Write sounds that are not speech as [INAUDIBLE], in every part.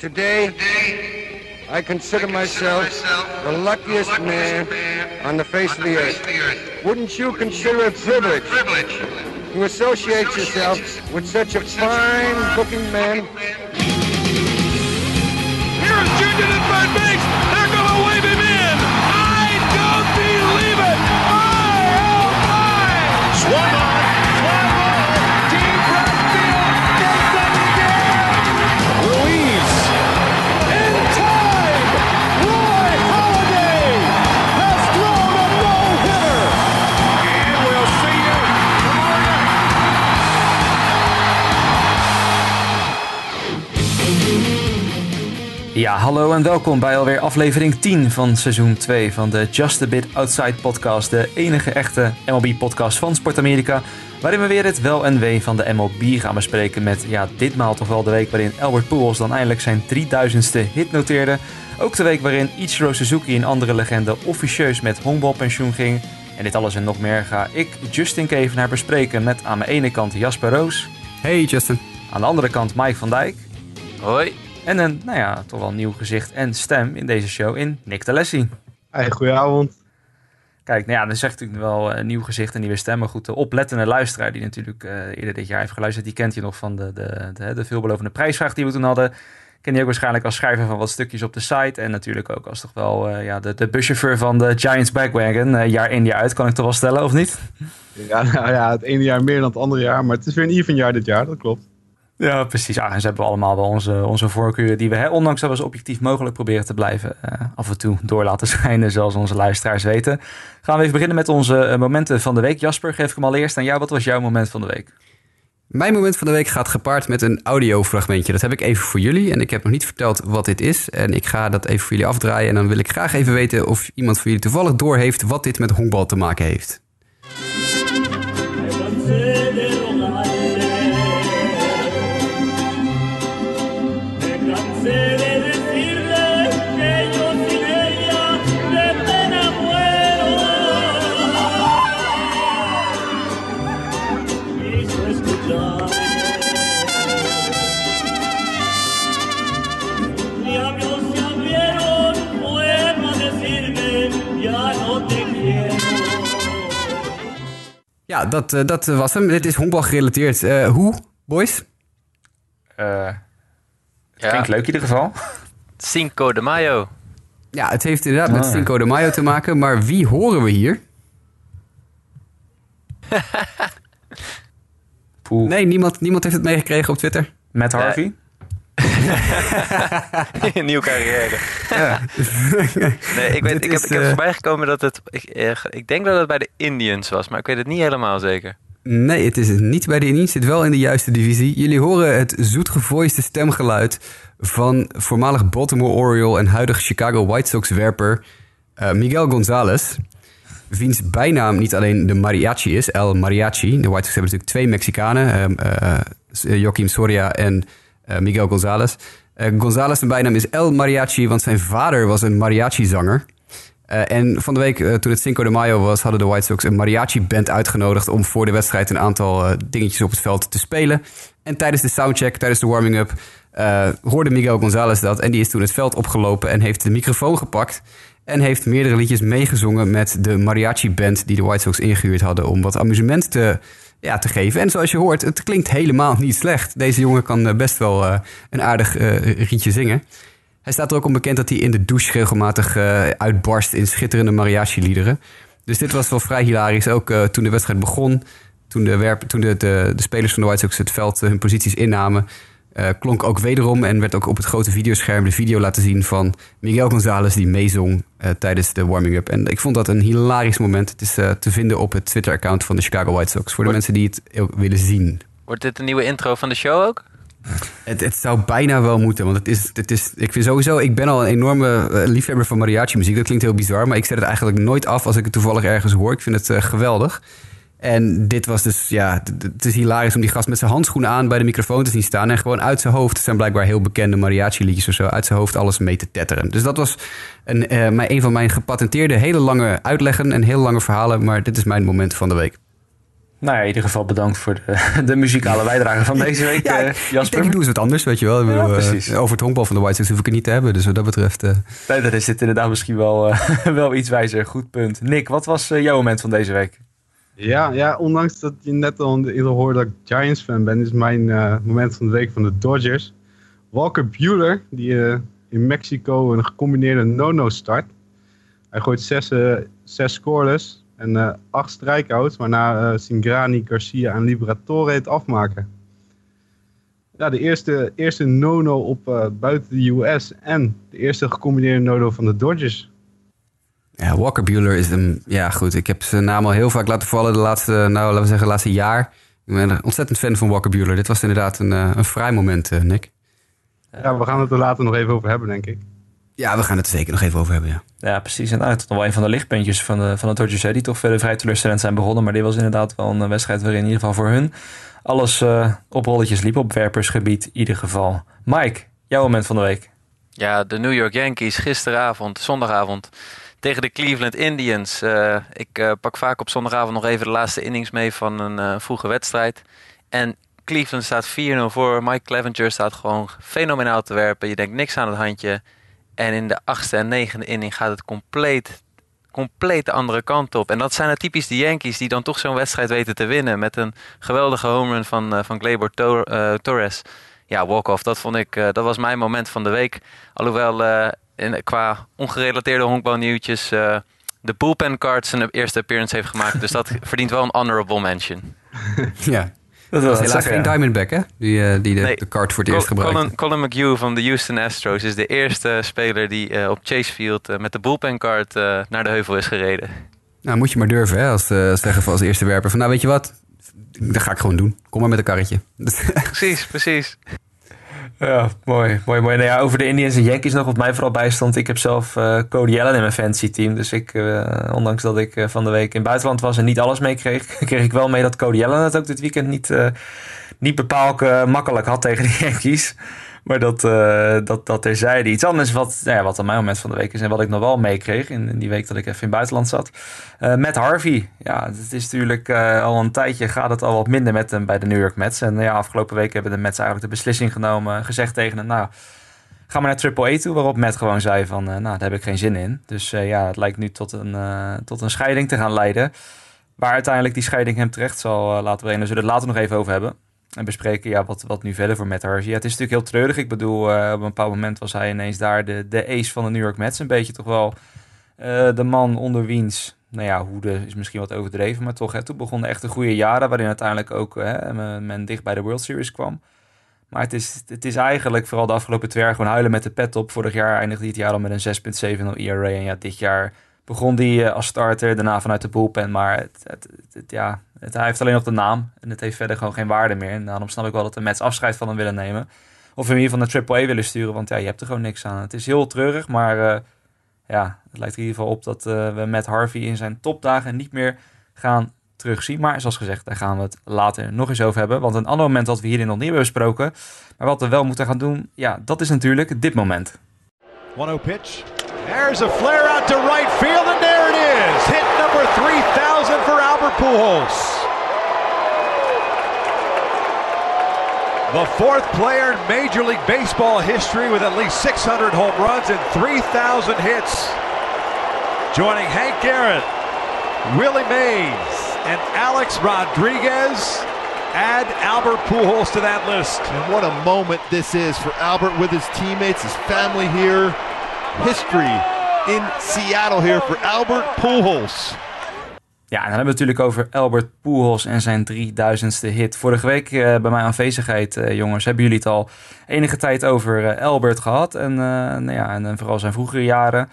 Today, I consider myself the luckiest man on the face of the earth. Wouldn't you consider it privilege to associate yourself with such a fine looking man? Here's Junior at third Ja, hallo en welkom bij alweer aflevering 10 van seizoen 2 van de Just a Bit Outside podcast. De enige echte MLB-podcast van Sport Amerika. Waarin we weer het wel en wee van de MLB gaan bespreken. Met ja, ditmaal toch wel de week waarin Albert Pujols dan eindelijk zijn 3000ste hit noteerde. Ook de week waarin Ichiro Suzuki, een andere legende, officieus met honkbalpensioen ging. En dit alles en nog meer ga ik, Justin Kevenaar, bespreken met aan mijn ene kant Jasper Roos. Hey Justin. Aan de andere kant Mike van Dijk. Hoi. En een, nou ja, toch wel nieuw gezicht en stem in deze show in Nick Telessi. Hey, goedenavond. Kijk, nou ja, dan zegt natuurlijk wel een nieuw gezicht en nieuwe stem. Maar goed, de oplettende luisteraar die natuurlijk eh, eerder dit jaar heeft geluisterd, die kent je nog van de, de, de, de veelbelovende prijsvraag die we toen hadden. Ken je ook waarschijnlijk als schrijver van wat stukjes op de site. En natuurlijk ook als toch wel eh, ja, de, de buschauffeur van de Giants Bagwagon. eh, jaar in jaar uit, kan ik toch wel stellen, of niet? Ja, nou ja, het ene jaar meer dan het andere jaar, maar het is weer een even jaar dit jaar, dat klopt. Ja, precies. Ah, en ze hebben allemaal wel onze, onze voorkeuren die we, ondanks dat we zo objectief mogelijk proberen te blijven, eh, af en toe door laten [LAUGHS] schijnen, zoals onze luisteraars weten. Gaan we even beginnen met onze eh, momenten van de week. Jasper, geef ik hem al eerst aan jou. Wat was jouw moment van de week? Mijn moment van de week gaat gepaard met een audiofragmentje. Dat heb ik even voor jullie en ik heb nog niet verteld wat dit is. En ik ga dat even voor jullie afdraaien en dan wil ik graag even weten of iemand van jullie toevallig doorheeft wat dit met honkbal te maken heeft. Ja, dat, eh, dat was hem. Dit is honkbal gerelateerd. Eh, hoe, boys? Eh het Ja. klinkt leuk in ieder geval. Cinco de Mayo. Ja, het heeft inderdaad met Ah. Cinco de Mayo te maken, maar wie horen we hier? Poeh. Nee, niemand, niemand heeft het meegekregen op Twitter. Matt Harvey. [LAUGHS] Nieuwe carrière. [LAUGHS] nee, ik, weet, Dit ik, heb, ik heb eh, voorbij gekomen dat het... Ik, eh, ik denk dat het bij de Indians was, maar ik weet het niet helemaal zeker. Nee, het is het niet bij de Indians. Zit wel in de juiste divisie. Jullie horen het zoetgevoiste stemgeluid van voormalig Baltimore Oriole en huidig Chicago White Sox werper eh, Miguel Gonzalez. Wiens bijnaam niet alleen de mariachi is, El Mariachi. De White Sox hebben natuurlijk twee Mexicanen, eh, Joaquim Soria en Miguel Gonzalez. Eh Gonzalez, zijn bijnaam is El Mariachi, want zijn vader was een mariachi-zanger. Eh, en van de week, eh, toen het Cinco de Mayo was, hadden de White Sox een mariachi-band uitgenodigd om voor de wedstrijd een aantal eh, dingetjes op het veld te spelen. En tijdens de soundcheck, tijdens de warming-up, eh, hoorde Miguel Gonzalez dat. En die is toen het veld opgelopen en heeft de microfoon gepakt. En heeft meerdere liedjes meegezongen met de mariachi-band die de White Sox ingehuurd hadden om wat amusement te, ja, te geven. En zoals je hoort, het klinkt helemaal niet slecht. Deze jongen kan eh, best wel eh, een aardig eh rietje zingen. Hij staat er ook om bekend dat hij in de douche regelmatig uitbarst in schitterende mariachi-liederen. Dus dit was wel vrij hilarisch. Ook toen de wedstrijd begon, toen, de, werp, toen de, de, de spelers van de White Sox het veld hun posities innamen, eh, klonk ook wederom en werd ook op het grote videoscherm de video laten zien van Miguel Gonzalez die meezong eh, tijdens de warming-up. En ik vond dat een hilarisch moment. Het is eh, te vinden op het Twitter-account van de Chicago White Sox. Voor de mensen die het ook willen zien. Wordt dit een nieuwe intro van de show ook? Het, het zou bijna wel moeten, want het is, het is, ik vind sowieso, ik ben al een enorme liefhebber van mariachi muziek. Dat klinkt heel bizar, maar ik zet het eigenlijk nooit af als ik het toevallig ergens hoor. Ik vind het geweldig. En dit was dus, ja, het is hilarisch om die gast met zijn handschoenen aan bij de microfoon te zien staan. En gewoon uit zijn hoofd, het zijn blijkbaar heel bekende mariachi liedjes of zo, uit zijn hoofd alles mee te tetteren. Dus dat was een, eh, mijn- een van mijn gepatenteerde hele lange uitleggen en hele lange verhalen. Maar dit is mijn moment van de week. Nou ja, in ieder geval bedankt voor de, [LAUGHS] de muzikale bijdrage van deze week, [LAUGHS] Ja, eh, ik Jasper. ik doe eens wat anders, weet je wel. Ik Ja, bedoel, eh, over het honkbal van de White Sox hoef ik het niet te hebben. Dus wat dat betreft... eh, Nee, dat is dit inderdaad misschien wel, [LAUGHS] wel iets wijzer. Goed punt. Nick, wat was jouw moment van deze week? Ja, ja, ondanks dat je net al intro hoorde dat ik Giants-fan ben, is mijn eh, moment van de week van de Dodgers. Walker Buehler, die eh, in Mexico een gecombineerde no-no start. Hij gooit zes, zes scoreless en acht strikeouts, waarna Singrani, Garcia en Liberatore het afmaken. Ja, de eerste, eerste no-no op buiten de US en de eerste gecombineerde no-no van de Dodgers. Ja, Walker Bueller is een... Ja, goed. Ik heb zijn naam al heel vaak laten vallen de laatste... Nou, laten we zeggen, laatste jaar. Ik ben een ontzettend fan van Walker Bueller. Dit was inderdaad een, eh, een fraai moment, eh, Nick. Ja, we gaan het er later nog even over hebben, denk ik. Ja, we gaan het er zeker nog even over hebben, ja. Ja, precies. En nou, het is nog wel een van de lichtpuntjes van de, van de Dodgers, hè, die toch verder vrij teleurstellend zijn begonnen. Maar dit was inderdaad wel een wedstrijd waarin in ieder geval voor hun alles eh, op rolletjes liep, op werpersgebied in ieder geval. Mike, jouw moment van de week. Ja, de New York Yankees gisteravond, zondagavond, tegen de Cleveland Indians. Eh, ik eh, pak vaak op zondagavond nog even de laatste innings mee van een eh, vroege wedstrijd. En Cleveland staat 4-0 voor. Mike Clevenger staat gewoon fenomenaal te werpen. Je denkt niks aan het handje. En in de achtste en negende inning gaat het compleet, compleet de andere kant op. En dat zijn het typisch de Yankees die dan toch zo'n wedstrijd weten te winnen. Met een geweldige home run van, eh, van Gleyber Tor- Torres. Ja, walk-off, dat vond ik, dat was mijn moment van de week. Alhoewel in, qua ongerelateerde honkbalnieuwtjes eh de bullpen card zijn eerste appearance heeft gemaakt. Dus dat [LAUGHS] verdient wel een honorable mention. [LAUGHS] Ja, Dat dat was helaas geen Diamondback, hè? Die, eh, die de, Nee. de kaart voor het eerst gebruikte. Colin, Colin McHugh van de Houston Astros is de eerste speler die eh, op Chase Field met de bullpen card eh, naar de heuvel is gereden. Nou, moet je maar durven, hè? Als, zeggen van als eerste werper. Van, nou, weet je wat? Dat ga ik gewoon doen. Kom maar met een karretje. Precies, precies. Ja, mooi, mooi, mooi. Nou ja, over de Indians en Yankees nog wat mij vooral bijstond. Ik heb zelf eh, Cody Allen in mijn fantasy team. Dus ik, eh, ondanks dat ik eh, van de week in het buitenland was en niet alles meekreeg, [LAUGHS] kreeg ik wel mee dat Cody Allen het ook dit weekend niet, niet bepaald makkelijk had tegen de Yankees. Maar dat, eh dat, dat terzijde. Iets anders wat, nou ja, wat aan mijn moment van de week is en wat ik nog wel meekreeg in, die week dat ik even in het buitenland zat. Eh met Harvey. Ja, het is natuurlijk eh, al een tijdje gaat het al wat minder met hem bij de New York Mets. En ja, afgelopen week hebben de Mets eigenlijk de beslissing genomen, gezegd tegen hem, nou, ga maar naar Triple A toe. Waarop Matt gewoon zei van, nou, daar heb ik geen zin in. Dus ja, het lijkt nu tot een, tot een scheiding te gaan leiden. Waar uiteindelijk die scheiding hem terecht zal laten brengen. Daar zullen we het later nog even over hebben. En bespreken ja, wat, wat nu verder voor Matt Harvey. Ja, het is natuurlijk heel treurig. Ik bedoel, eh, op een bepaald moment was hij ineens daar de, de ace van de New York Mets. Een beetje toch wel eh, de man onder wiens... Nou ja, hoede is misschien wat overdreven, maar toch. Hè, toen begonnen echt de goede jaren, waarin uiteindelijk ook hè, men, men dicht bij de World Series kwam. Maar het is, het is eigenlijk vooral de afgelopen twee jaar gewoon huilen met de pet op. Vorig jaar eindigde hij het jaar al met een 6,70 ERA. En ja, dit jaar begon hij eh, als starter, daarna vanuit de bullpen. Maar het, het, het- ja, het, hij heeft alleen nog de naam. En het heeft verder gewoon geen waarde meer. En daarom snap ik wel dat de Mets afscheid van hem willen nemen. Of hem hier van de AAA willen sturen. Want ja, je hebt er gewoon niks aan. Het is heel treurig, maar eh, ja, het lijkt er in ieder geval op dat eh, we met Harvey in zijn topdagen niet meer gaan terugzien. Maar zoals gezegd, daar gaan we het later nog eens over hebben. Want een ander moment dat we hierin nog niet hebben besproken, maar wat we wel moeten gaan doen, ja, dat is natuurlijk dit moment. 1-0 pitch. There's a flare out to right field, and there it is. Hit number 3,000 for Albert Pujols. The fourth player in Major League Baseball history with at least 600 home runs and 3,000 hits. Joining Hank Garrett, Willie Mays, and Alex Rodriguez. Add Albert Pujols to that list. And what a moment this is for Albert with his teammates, his family here. History in Seattle here for Albert Pujols. Ja, en dan hebben we het natuurlijk over Albert Pujols en zijn 3000ste hit. Vorige week eh, bij mijn aanwezigheid, eh, jongens, hebben jullie het al enige tijd over eh, Albert gehad. En, nou ja, en, vooral zijn vroegere jaren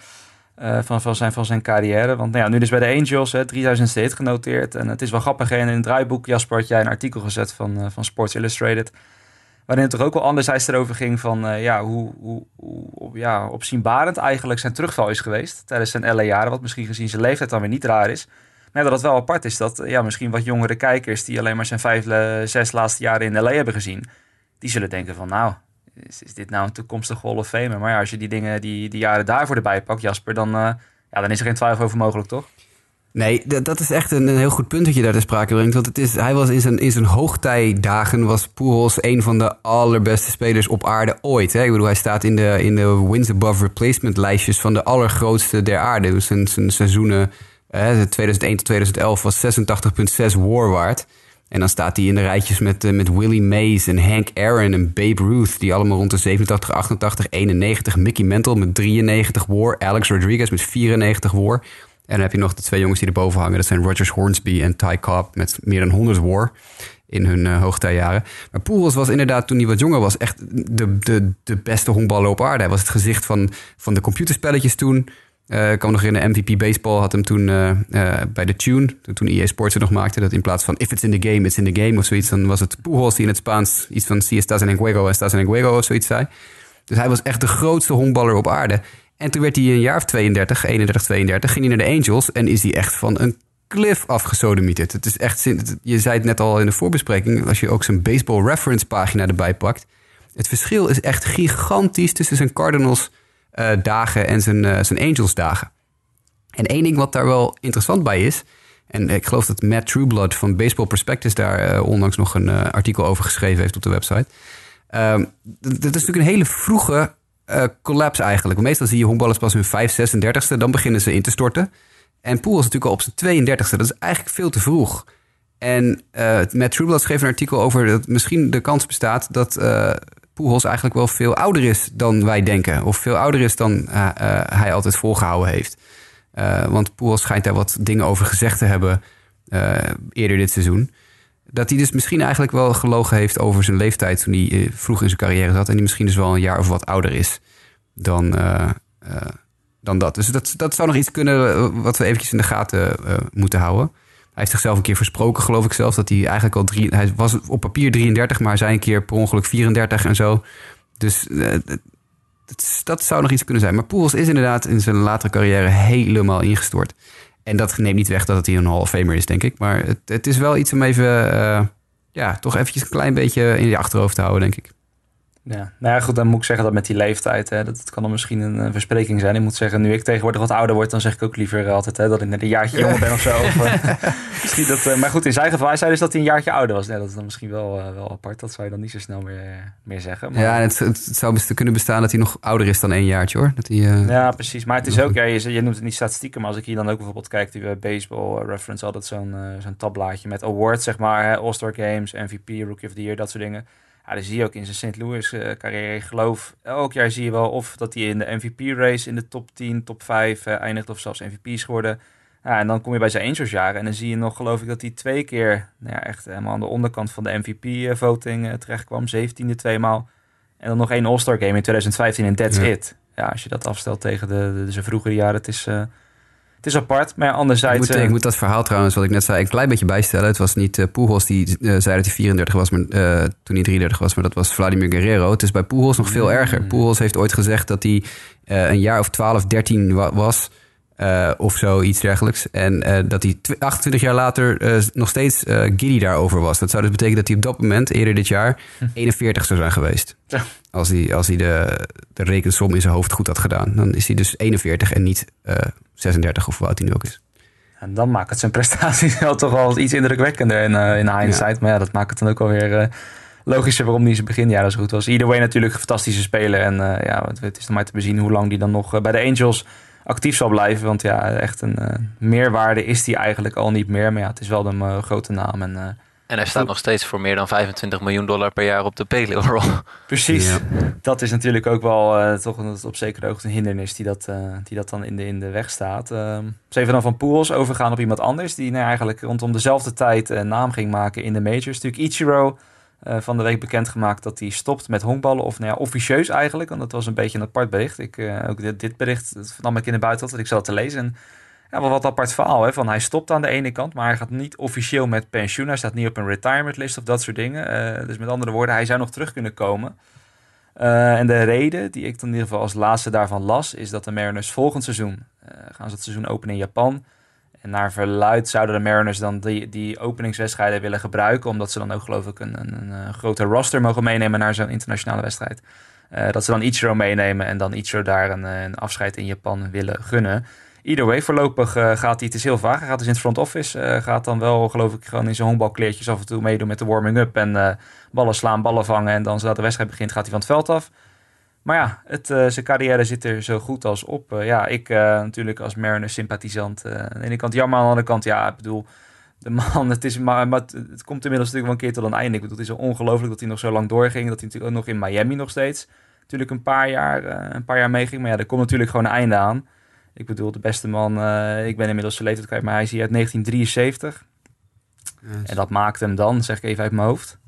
van, van, zijn, van zijn carrière. Want nou ja, nu dus bij de Angels, hè, 3000ste hit genoteerd. En het is wel grappig, en in het draaiboek, Jasper, had jij een artikel gezet van, van Sports Illustrated. Waarin het toch ook wel anderzijds erover ging van eh, ja, hoe, hoe, hoe ja, opzienbarend eigenlijk zijn terugval is geweest tijdens zijn LA-jaren. Wat misschien gezien zijn leeftijd dan weer niet raar is. Maar dat het wel apart is dat ja, misschien wat jongere kijkers die alleen maar zijn vijf, zes laatste jaren in LA hebben gezien, die zullen denken van nou, is, dit nou een toekomstige Hall of Famer? Maar ja, als je die dingen, die, die jaren daarvoor erbij pakt, Jasper, dan, eh, ja, dan is er geen twijfel over mogelijk, toch? Nee, dat, is echt een, een heel goed punt dat je daar ter sprake brengt. Want het is, hij was in zijn, in zijn hoogtijdagen was Pujols een van de allerbeste spelers op aarde ooit. Hè? Ik bedoel, hij staat in de, in de wins above replacement lijstjes van de allergrootste der aarde. Dus zijn, zijn seizoenen hè, 2001 tot 2011 was 86,6 war waard. En dan staat hij in de rijtjes met, eh, met Willie Mays en Hank Aaron en Babe Ruth... die allemaal rond de 87, 88, 91. Mickey Mantle met 93 war. Alex Rodriguez met 94 war. En dan heb je nog de twee jongens die erboven hangen. Dat zijn Rogers Hornsby en Ty Cobb met meer dan 100 war in hun uh, hoogtijjaren. Maar Pujols was inderdaad, toen hij wat jonger was... echt de, de, de beste honkballer op aarde. Hij was het gezicht van, van de computerspelletjes toen... Uh, ik kan nog in de MVP Baseball had hem toen uh, bij de Tune, toen EA Sports het nog maakte, dat in plaats van if it's in the game, it's in the game of zoiets, dan was het Pujols die in het Spaans iets van si estás en juego, estás en juego of zoiets zei. Dus hij was echt de grootste honkballer op aarde. En toen werd hij een jaar of 32, 31, 32, ging hij naar de Angels en is hij echt van een cliff afgesodemieterd. Het is echt, je zei het net al in de voorbespreking, als je ook zijn baseball reference pagina erbij pakt. Het verschil is echt gigantisch tussen zijn Cardinals uh, dagen en zijn, uh, zijn Angels dagen. En één ding wat daar wel interessant bij is, en ik geloof dat Matt Trueblood van Baseball Prospectus daar uh, onlangs nog een artikel over geschreven heeft op de website. Ehm, dat is natuurlijk een hele vroege collapse eigenlijk. Meestal zie je honkballers pas hun 5, 36e, dan beginnen ze in te storten. En Poel is natuurlijk al op zijn 32e. Dat is eigenlijk veel te vroeg. En Matt Trueblood schreef een artikel over dat misschien de kans bestaat dat Pujols eigenlijk wel veel ouder is dan wij denken. Of veel ouder is dan uh, uh, hij altijd volgehouden heeft. Uh, want Pujols schijnt daar wat dingen over gezegd te hebben eerder dit seizoen. Dat hij dus misschien eigenlijk wel gelogen heeft over zijn leeftijd toen hij vroeg in zijn carrière zat. En die misschien dus wel een jaar of wat ouder is dan, dan dat. Dus dat, dat zou nog iets kunnen wat we eventjes in de gaten moeten houden. Hij heeft zichzelf een keer versproken, geloof ik zelfs. Dat hij eigenlijk al drie. Hij was op papier 33, maar een keer per ongeluk 34 en zo. Dus dat, dat, zou nog iets kunnen zijn. Maar Poels is inderdaad in zijn latere carrière helemaal ingestort. En dat neemt niet weg dat hij een Hall of Famer is, denk ik. Maar het, het is wel iets om even. Uh, ja, toch eventjes een klein beetje in je achterhoofd te houden, denk ik. Ja, nou ja, goed, dan moet ik zeggen dat met die leeftijd, hè, dat kan dan misschien een, een, verspreking zijn. Ik moet zeggen, nu ik tegenwoordig wat ouder word, dan zeg ik ook liever altijd hè, dat ik net een jaartje jonger ben of zo. [LAUGHS] Of, uh, misschien dat, uh, maar goed, in zijn geval, hij zei dus dat hij een jaartje ouder was. Nee, dat is dan misschien wel, uh, wel apart. Dat zou je dan niet zo snel meer, meer zeggen. Maar, ja, het, het, zou best kunnen bestaan dat hij nog ouder is dan één jaartje hoor. Dat hij, ja, precies. Maar het is ook, ja, je, je, noemt het niet statistieken, maar als ik hier dan ook bijvoorbeeld kijk, die Baseball Reference altijd zo'n zo'n tabblaadje met awards, zeg maar, All-Star Games, MVP, Rookie of the Year, dat soort dingen. Ja, dat zie je ook in zijn St. Louis uh, carrière. Ik geloof, elk jaar zie je wel of dat hij in de MVP-race in de top 10, top 5 uh, eindigt of zelfs MVP is geworden. Ja, en dan kom je bij zijn Angels jaren en dan zie je nog, geloof ik, dat hij twee keer nou ja, echt helemaal aan de onderkant van de MVP-voting uh, terecht kwam. 17e tweemaal. En dan nog één All-Star game in 2015 en that's ja. it. Ja, als je dat afstelt tegen de, de, de zijn vroegere jaren, het is... Het is apart, maar anderzijds... Ik moet, ik moet, dat verhaal trouwens, wat ik net zei, een klein beetje bijstellen. Het was niet uh, Pujols die uh, zei dat hij 34 was maar, uh, toen hij 33 was, maar dat was Vladimir Guerrero. Het is bij Pujols nog veel erger. Pujols heeft ooit gezegd dat hij een jaar of 12, 13 wa was... of zo, iets dergelijks. En dat hij 28 jaar later nog steeds giddy daarover was. Dat zou dus betekenen dat hij op dat moment, eerder dit jaar, 41 zou zijn geweest. Ja. Als hij, als hij de, de rekensom in zijn hoofd goed had gedaan. Dan is hij dus 41 en niet 36 of wat hij nu ook is. En dan maakt het zijn prestatie [LAUGHS] wel toch wel iets indrukwekkender in, uh, in hindsight. Ja. Maar ja, dat maakt het dan ook alweer uh, logischer waarom hij zijn beginjaren zo goed was. Either way natuurlijk een fantastische speler. En uh, ja, het is nog maar te bezien hoe lang die dan nog bij de Angels actief zal blijven. Want ja, echt een meerwaarde is hij eigenlijk al niet meer. Maar ja, het is wel een grote naam. En en hij staat nog steeds voor meer dan 25 miljoen dollar per jaar op de payroll. [LAUGHS] Precies. Ja. Dat is natuurlijk ook wel uh, toch een, op zekere hoogte een hindernis die dat, uh, die dat dan in de, in de weg staat. Uh, dus even dan van Pools overgaan op iemand anders die nou, eigenlijk rondom dezelfde tijd een naam ging maken in de majors. Natuurlijk Ichiro van de week bekendgemaakt dat hij stopt met honkballen. Of nou ja, officieus eigenlijk, want dat was een beetje een apart bericht. Ik, ook dit, dit bericht nam ik in de buitenland dat ik zat te lezen. En ja, wel wat apart verhaal. Hè? Van hij stopt aan de ene kant, maar hij gaat niet officieel met pensioen. Hij staat niet op een retirement list of dat soort dingen. Uh, dus met andere woorden, hij zou nog terug kunnen komen. En de reden die ik dan in ieder geval als laatste daarvan las, is dat de Mariners volgend seizoen gaan ze het seizoen openen in Japan. Naar verluid zouden de Mariners dan die, die openingswedstrijden willen gebruiken, omdat ze dan ook geloof ik een, een, een grote roster mogen meenemen naar zo'n internationale wedstrijd. dat ze dan Ichiro meenemen en dan Ichiro daar een, een afscheid in Japan willen gunnen. either way, voorlopig eh, gaat hij, het is heel vaag, hij gaat dus in het front office, eh, gaat dan wel geloof ik gewoon in zijn honkbalkleertjes af en toe meedoen met de warming-up en eh, ballen slaan, ballen vangen en dan zodra de wedstrijd begint gaat hij van het veld af. Maar ja, het, eh, zijn carrière zit er zo goed als op. Eh, ja, ik eh, natuurlijk als Mariners sympathisant. eh, aan de ene kant jammer, aan de andere kant ja, ik bedoel... De man, [LAUGHS] het, is maar, maar het, het komt inmiddels natuurlijk wel een keer tot een einde. Ik bedoel, het is ongelooflijk dat hij nog zo lang doorging. Dat hij natuurlijk ook nog in Miami nog steeds natuurlijk een paar jaar, eh, een paar jaar meeging. Maar ja, er komt natuurlijk gewoon een einde aan. Ik bedoel, de beste man, ik ben inmiddels zijn leeftijd kwijt, maar hij is hier uit 1973. En dat maakt hem dan, zeg ik even uit mijn hoofd.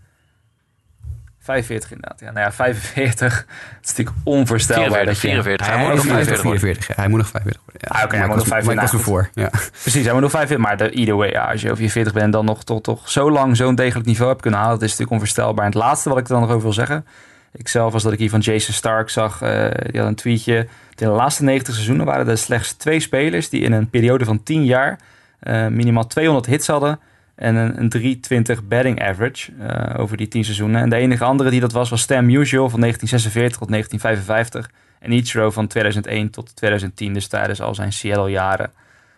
45 inderdaad. Ja, nou ja, 45. Het is natuurlijk onvoorstelbaar. 44, dat je- 44. Hij Hij, moet nog hij is 45 nog worden. 44. ja. Hij moet nog 45 worden. Ja. Ah, oké, hij Maar moet nog was- maar ik was 45. ervoor. Ja. [LAUGHS] Precies, hij moet nog 45. Maar de, either way, ja, als je over je 40 bent en dan nog toch, toch zo lang zo'n degelijk niveau hebt kunnen halen, dat is natuurlijk onvoorstelbaar. En het laatste wat ik er dan nog over wil zeggen, ik zelf was dat ik hier van Jason Stark zag, eh, die had een tweetje. In de laatste 90 seizoenen waren er slechts twee spelers die in een periode van 10 jaar eh, minimaal 200 hits hadden en een, een 320 batting average eh, over die 10 seizoenen. En de enige andere die dat was, was Stan Musial van 1946 tot 1955 en Ichiro van 2001 tot 2010, dus tijdens al zijn Seattle-jaren.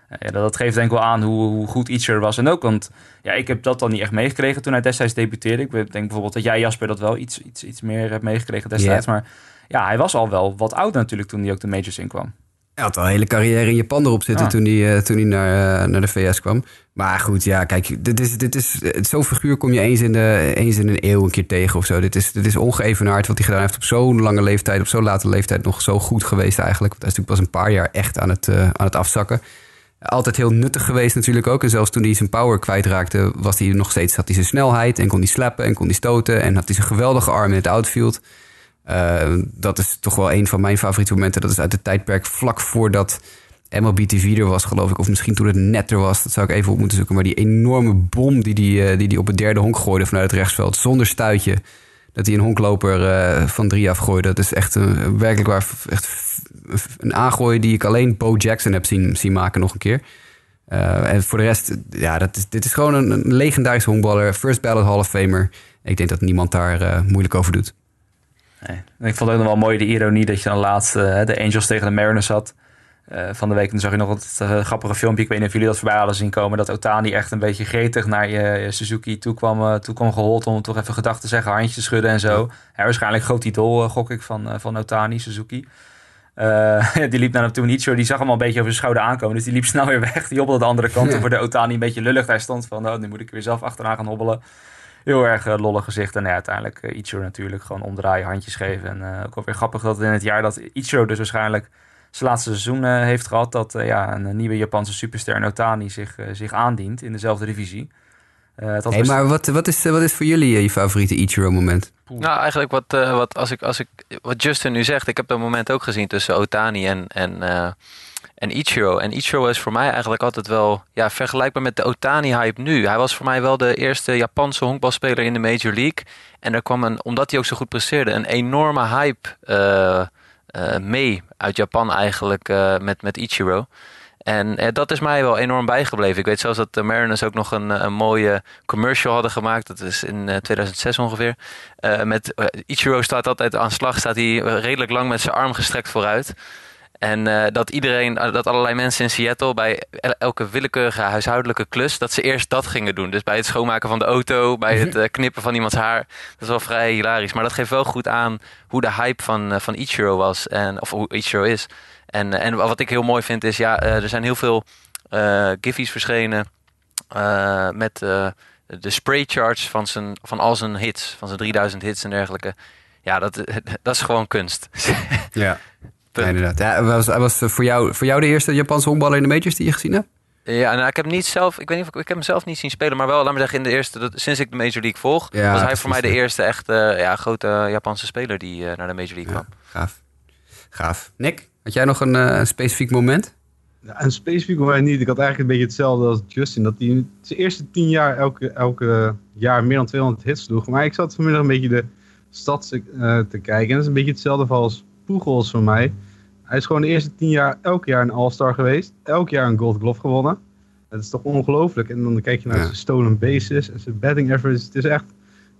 Eh, ja, dat geeft denk ik wel aan hoe, hoe goed Ichiro was. En ook, want ja, ik heb dat dan niet echt meegekregen toen hij destijds debuteerde. Ik denk bijvoorbeeld dat jij, Jasper, dat wel iets, iets, iets meer hebt meegekregen destijds. Maar ja, hij was al wel wat ouder natuurlijk toen hij ook de majors inkwam. Hij had al een hele carrière in Japan erop zitten toen hij, eh, toen hij naar, eh, naar de VS kwam. Maar goed, ja, kijk, dit is, dit is, zo'n figuur kom je eens in, de, eens in een eeuw een keer tegen of zo. Dit is, dit is ongeëvenaard wat hij gedaan heeft op zo'n lange leeftijd, op zo'n late leeftijd nog zo goed geweest eigenlijk. Want hij is natuurlijk pas een paar jaar echt aan het, eh, aan het afzakken. Altijd heel nuttig geweest natuurlijk ook. En zelfs toen hij zijn power kwijtraakte, was hij nog steeds, had hij zijn snelheid en kon hij slappen en kon hij stoten. En had hij zijn geweldige arm in het outfield. Eh, dat is toch wel een van mijn favoriete momenten. Dat is uit het tijdperk vlak voordat MLB TV er was, geloof ik. Of misschien toen het net er was. Dat zou ik even op moeten zoeken. Maar die enorme bom die die, eh, die, die op het derde honk gooide vanuit het rechtsveld. Zonder stuitje. Dat hij een honkloper eh, van drie afgooide. Dat is echt een, werkelijk waar echt een aangooi die ik alleen Bo Jackson heb zien, zien maken nog een keer. En voor de rest, ja, dat dit is gewoon een, legendarische honkballer. First ballot Hall of Famer. Ik denk dat niemand daar moeilijk over doet. Nee. En ik vond het ook nog wel mooi de ironie dat je dan laatst eh, de Angels tegen de Mariners had. eh, van de week. En dan zag je nog het eh, grappige filmpje. Ik weet niet of jullie dat voorbij hadden zien komen. Dat Otani echt een beetje gretig naar je, Suzuki toe kwam, toe kwam gehold. Om toch even gedachten te zeggen, handjes te schudden en zo. Hij waarschijnlijk groot idool, gok ik, van, van Otani, Suzuki. [LAUGHS] Die liep naar hem toe. Niet zo, die zag hem al een beetje over zijn schouder aankomen. Dus die liep snel weer weg. Die hobbelde de andere kant Ja. Voor de Otani een beetje lullig daar stond. Van, oh, nu moet ik weer zelf achteraan gaan hobbelen. Heel erg eh, lollig gezicht. En ja, uiteindelijk uh, Ichiro natuurlijk gewoon omdraaien, handjes geven. En uh, ook alweer grappig dat in het jaar dat Ichiro dus waarschijnlijk zijn laatste seizoen uh, heeft gehad... dat uh, ja, een nieuwe Japanse superster Notani zich, uh, zich aandient in dezelfde divisie. Uh, hey, maar wat, wat, is, wat is voor jullie je favoriete Ichiro-moment? Nou, eigenlijk wat, uh, wat, als ik, als ik, wat Justin nu zegt. Ik heb dat moment ook gezien tussen Otani en, en, uh, en Ichiro. En Ichiro is voor mij eigenlijk altijd wel ja, vergelijkbaar met de Otani-hype nu. Hij was voor mij wel de eerste Japanse honkbalspeler in de Major League. En er kwam, een, omdat hij ook zo goed presteerde, een enorme hype uh, mee uit Japan eigenlijk met, met Ichiro. En eh, dat is mij wel enorm bijgebleven. Ik weet zelfs dat de Mariners ook nog een, een mooie commercial hadden gemaakt. Dat is in uh, 2006 ongeveer. Met, Ichiro staat altijd aan slag, staat hij redelijk lang met zijn arm gestrekt vooruit. En uh, dat iedereen, dat allerlei mensen in Seattle bij elke willekeurige huishoudelijke klus, dat ze eerst dat gingen doen. Dus bij het schoonmaken van de auto, bij het uh, knippen van iemands haar. Dat is wel vrij hilarisch. Maar dat geeft wel goed aan hoe de hype van, uh, van Ichiro was. En, of hoe Ichiro is. En, en wat ik heel mooi vind is, ja, er zijn heel veel giffies verschenen met de spray charts van, zijn, van al zijn hits, van zijn 3000 hits en dergelijke. Ja, dat, [LAUGHS] dat is gewoon kunst. ja. [LAUGHS] Ja, inderdaad. Ja, was, was voor, jou, voor jou de eerste Japanse honkballer in de majors die je gezien hebt? Ja, nou, ik heb niet zelf, ik weet niet of ik, ik heb hem zelf niet zien spelen, maar wel, laat maar zeggen, in de eerste, dat, sinds ik de Major League volg, ja, was hij voor mij de eerste echt uh, ja, grote Japanse speler die uh, naar de Major League kwam. Gaaf. Gaaf. Nick, had jij nog een uh, specifiek moment? Ja, een specifiek moment niet. Ik had eigenlijk een beetje hetzelfde als Justin. Dat hij in zijn eerste tien jaar elke, elke jaar meer dan 200 hits sloeg. Maar ik zat vanmiddag een beetje de stad te kijken. En dat is een beetje hetzelfde als Poegels voor mij. Hij is gewoon de eerste tien jaar elk jaar een All-Star geweest. Elk jaar een Gold Glove gewonnen. Dat is toch ongelooflijk. En dan kijk je naar ja. zijn stolen bases en zijn batting average. Het is echt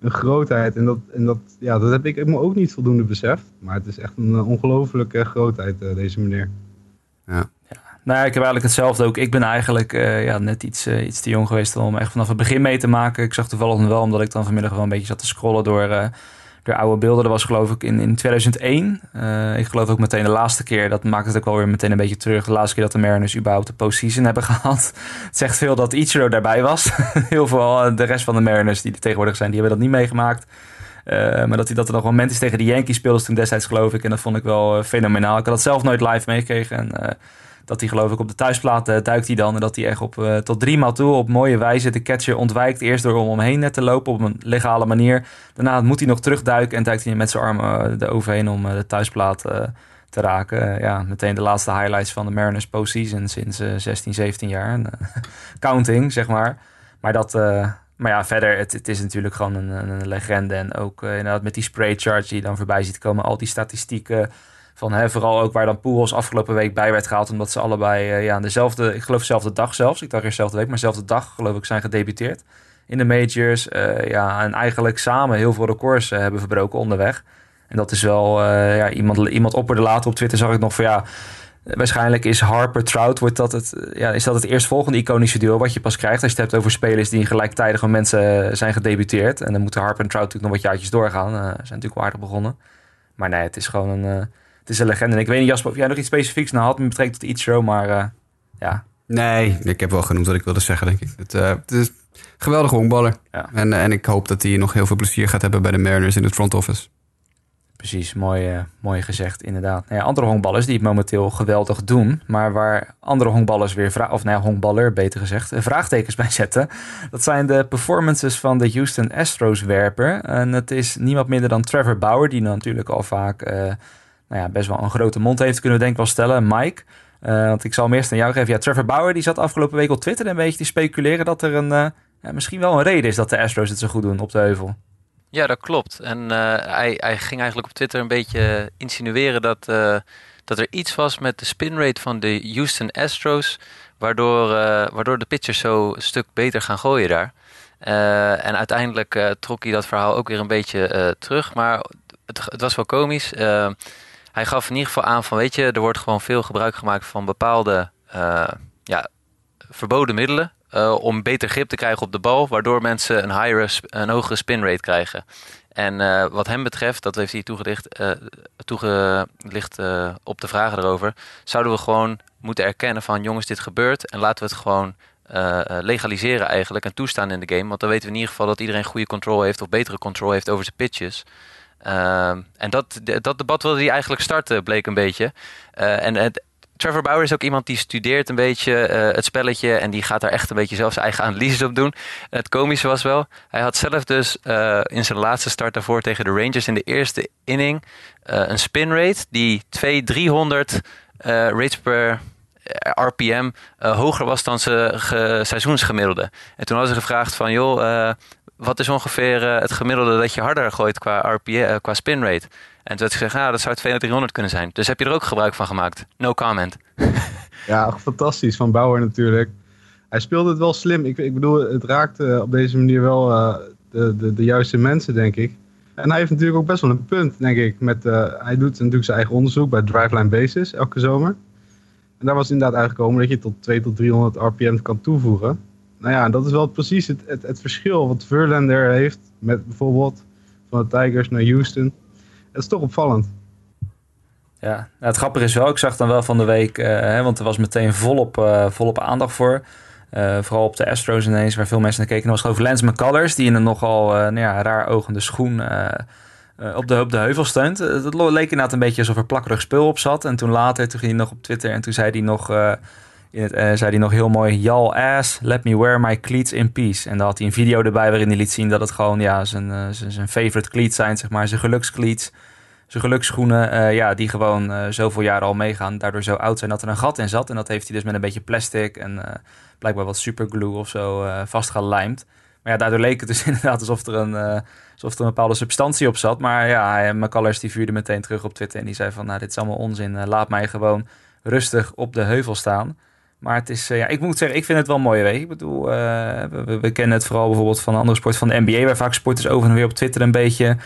een grootheid. En dat, en dat, ja, dat heb ik me ook niet voldoende beseft. Maar het is echt een uh, ongelooflijke grootheid, uh, deze meneer. Ja. ja. nou ja, ik heb eigenlijk hetzelfde ook. Ik ben eigenlijk eh, ja, net iets, eh, iets te jong geweest om echt vanaf het begin mee te maken. Ik zag toevallig nog wel, omdat ik dan vanmiddag wel een beetje zat te scrollen door, eh, door oude beelden. Dat was geloof ik in, in 2001. Eh, ik geloof ook meteen de laatste keer, dat maakt het ook wel weer meteen een beetje terug. De laatste keer dat de Mariners überhaupt de postseason hebben [LAUGHS] gehad. Het zegt veel dat Ichiro daarbij was. [LAUGHS] Heel veel eh, de rest van de Mariners die er tegenwoordig zijn, die hebben dat niet meegemaakt. Eh, maar dat hij dat er nog moment is tegen de Yankees speelde toen destijds geloof ik. En dat vond ik wel fenomenaal. Ik had dat zelf nooit live meegekregen. En dat hij geloof ik op de thuisplaat eh, duikt hij dan. En dat hij echt op, eh, tot drie maal toe op mooie wijze de catcher ontwijkt. Eerst door om omheen net te lopen op een legale manier. Daarna moet hij nog terugduiken en duikt hij met zijn armen uh, eroverheen om uh, de thuisplaat te raken. Ja, meteen de laatste highlights van de Mariners postseason sinds 16, 17 jaar. [LAUGHS] Counting, zeg maar. Maar dat... Maar ja, verder, het, het is natuurlijk gewoon een, een legende. En ook inderdaad met die spray charge die je dan voorbij ziet komen. Al die statistieken van hè, vooral ook waar dan Pujols afgelopen week bij werd gehaald. Omdat ze allebei uh, ja, dezelfde, ik geloof dezelfde dag zelfs. Ik dacht eerst dezelfde week, maar dezelfde dag geloof ik zijn gedebuteerd. In de majors. Uh, ja, en eigenlijk samen heel veel records hebben verbroken onderweg. En dat is wel, ja, iemand, iemand opperde later op Twitter zag ik nog van ja... Waarschijnlijk is Harper Trout wordt dat het, ja, is dat het eerstvolgende iconische duo wat je pas krijgt. Als je het hebt over spelers die gelijktijdig van mensen zijn gedebuteerd. En dan moeten Harper en Trout natuurlijk nog wat jaartjes doorgaan. Uh, zijn natuurlijk wel aardig begonnen. Maar nee, het is gewoon een, het is een legende. En ik weet niet, Jasper, of jij nog iets specifieks naar had met betrekking tot iets show, maar uh, ja. Nee, ik heb wel genoemd wat ik wilde zeggen, denk ik. Het, het is een geweldige honkballer. Ja. En, en ik hoop dat hij nog heel veel plezier gaat hebben bij de Mariners in het front office. Precies, mooi, uh, mooi gezegd, inderdaad. Nou ja, andere honkballers die het momenteel geweldig doen, maar waar andere honkballers weer, vra- of nou ja, honkballer beter gezegd, vraagtekens [LAUGHS] bij zetten. Dat zijn de performances van de Houston Astros werper. En het is niemand minder dan Trevor Bauer, die natuurlijk al vaak uh, nou ja, best wel een grote mond heeft, kunnen denk ik wel stellen. Mike, uh, want ik zal hem eerst aan jou geven. Ja, Trevor Bauer die zat afgelopen week op Twitter een beetje te speculeren dat er een, ja, misschien wel een reden is dat de Astros het zo goed doen op de heuvel. Ja, dat klopt. En uh, hij, hij, ging eigenlijk op Twitter een beetje insinueren dat, dat er iets was met de spinrate van de Houston Astros, waardoor, waardoor de pitchers zo een stuk beter gaan gooien daar. en uiteindelijk trok hij dat verhaal ook weer een beetje terug, maar het, het, was wel komisch. Hij gaf in ieder geval aan van, weet je, er wordt gewoon veel gebruik gemaakt van bepaalde ja, verboden middelen. Uh, om beter grip te krijgen op de bal, waardoor mensen een, higher, een hogere spinrate krijgen. En uh, wat hem betreft, dat heeft hij toegelicht, toegelicht op de vragen erover, zouden we gewoon moeten erkennen van jongens, dit gebeurt en laten we het gewoon legaliseren eigenlijk en toestaan in de game. Want dan weten we in ieder geval dat iedereen goede controle heeft of betere controle heeft over zijn pitches. En dat, dat debat wilde hij eigenlijk starten, bleek een beetje. en het, Trevor Bauer is ook iemand die studeert een beetje uh, het spelletje en die gaat daar echt een beetje zelf zijn eigen analyses op doen. En het komische was wel, hij had zelf dus uh, in zijn laatste start daarvoor tegen de Rangers in de eerste inning een spin rate die 2 300 rates per RPM hoger was dan zijn seizoensgemiddelde. En toen hadden ze gevraagd van joh, wat is ongeveer het gemiddelde dat je harder gooit qua, RPM, qua spin rate? En toen werd gezegd, ah, dat zou 200 kunnen zijn. Dus heb je er ook gebruik van gemaakt? No comment. [LAUGHS] ja, fantastisch van Bauer natuurlijk. Hij speelde het wel slim. Ik, ik bedoel, het raakte op deze manier wel uh, de, de, de juiste mensen, denk ik. En hij heeft natuurlijk ook best wel een punt, denk ik. Met, hij doet natuurlijk zijn eigen onderzoek bij Driveline Basis elke zomer. En daar was inderdaad uitgekomen dat je tot 2 tot 300 RPM kan toevoegen. Nou ja, dat is wel precies het, het, het verschil wat Verlander heeft met bijvoorbeeld van de Tigers naar Houston. Dat is toch opvallend. Ja, nou, het grappige is wel, ik zag dan wel van de week, hè, want er was meteen volop, uh, volop aandacht voor. Uh, vooral op de Astros ineens, waar veel mensen naar keken. Er was geloof ik Lance McCullers, die in een nogal nou ja, raar ogende schoen op, de, de heuvel steunt. Het leek inderdaad een beetje alsof er plakkerig spul op zat. En toen later, toen ging hij nog op Twitter en toen zei hij nog, in het, zei hij nog heel mooi... Y'all ass, let me wear my cleats in peace. En dan had hij een video erbij waarin hij liet zien dat het gewoon ja, zijn, zijn favorite cleats zijn, zeg maar. Zijn gelukscleats zijn geluksschoenen, uh, ja, die gewoon zoveel jaren al meegaan. Daardoor zo oud zijn dat er een gat in zat. En dat heeft hij dus met een beetje plastic en blijkbaar wat superglue of zo vastgelijmd. Maar ja, daardoor leek het dus [LAUGHS] inderdaad alsof er een, alsof er een bepaalde substantie op zat. Maar ja, McCullers die vuurde meteen terug op Twitter en die zei van... nou, dit is allemaal onzin, laat mij gewoon rustig op de heuvel staan. Maar het is, ja, ik moet zeggen, ik vind het wel een mooie week. Ik bedoel, we, we, kennen het vooral bijvoorbeeld van andere sport van de NBA... waar vaak sporters over en weer op Twitter een beetje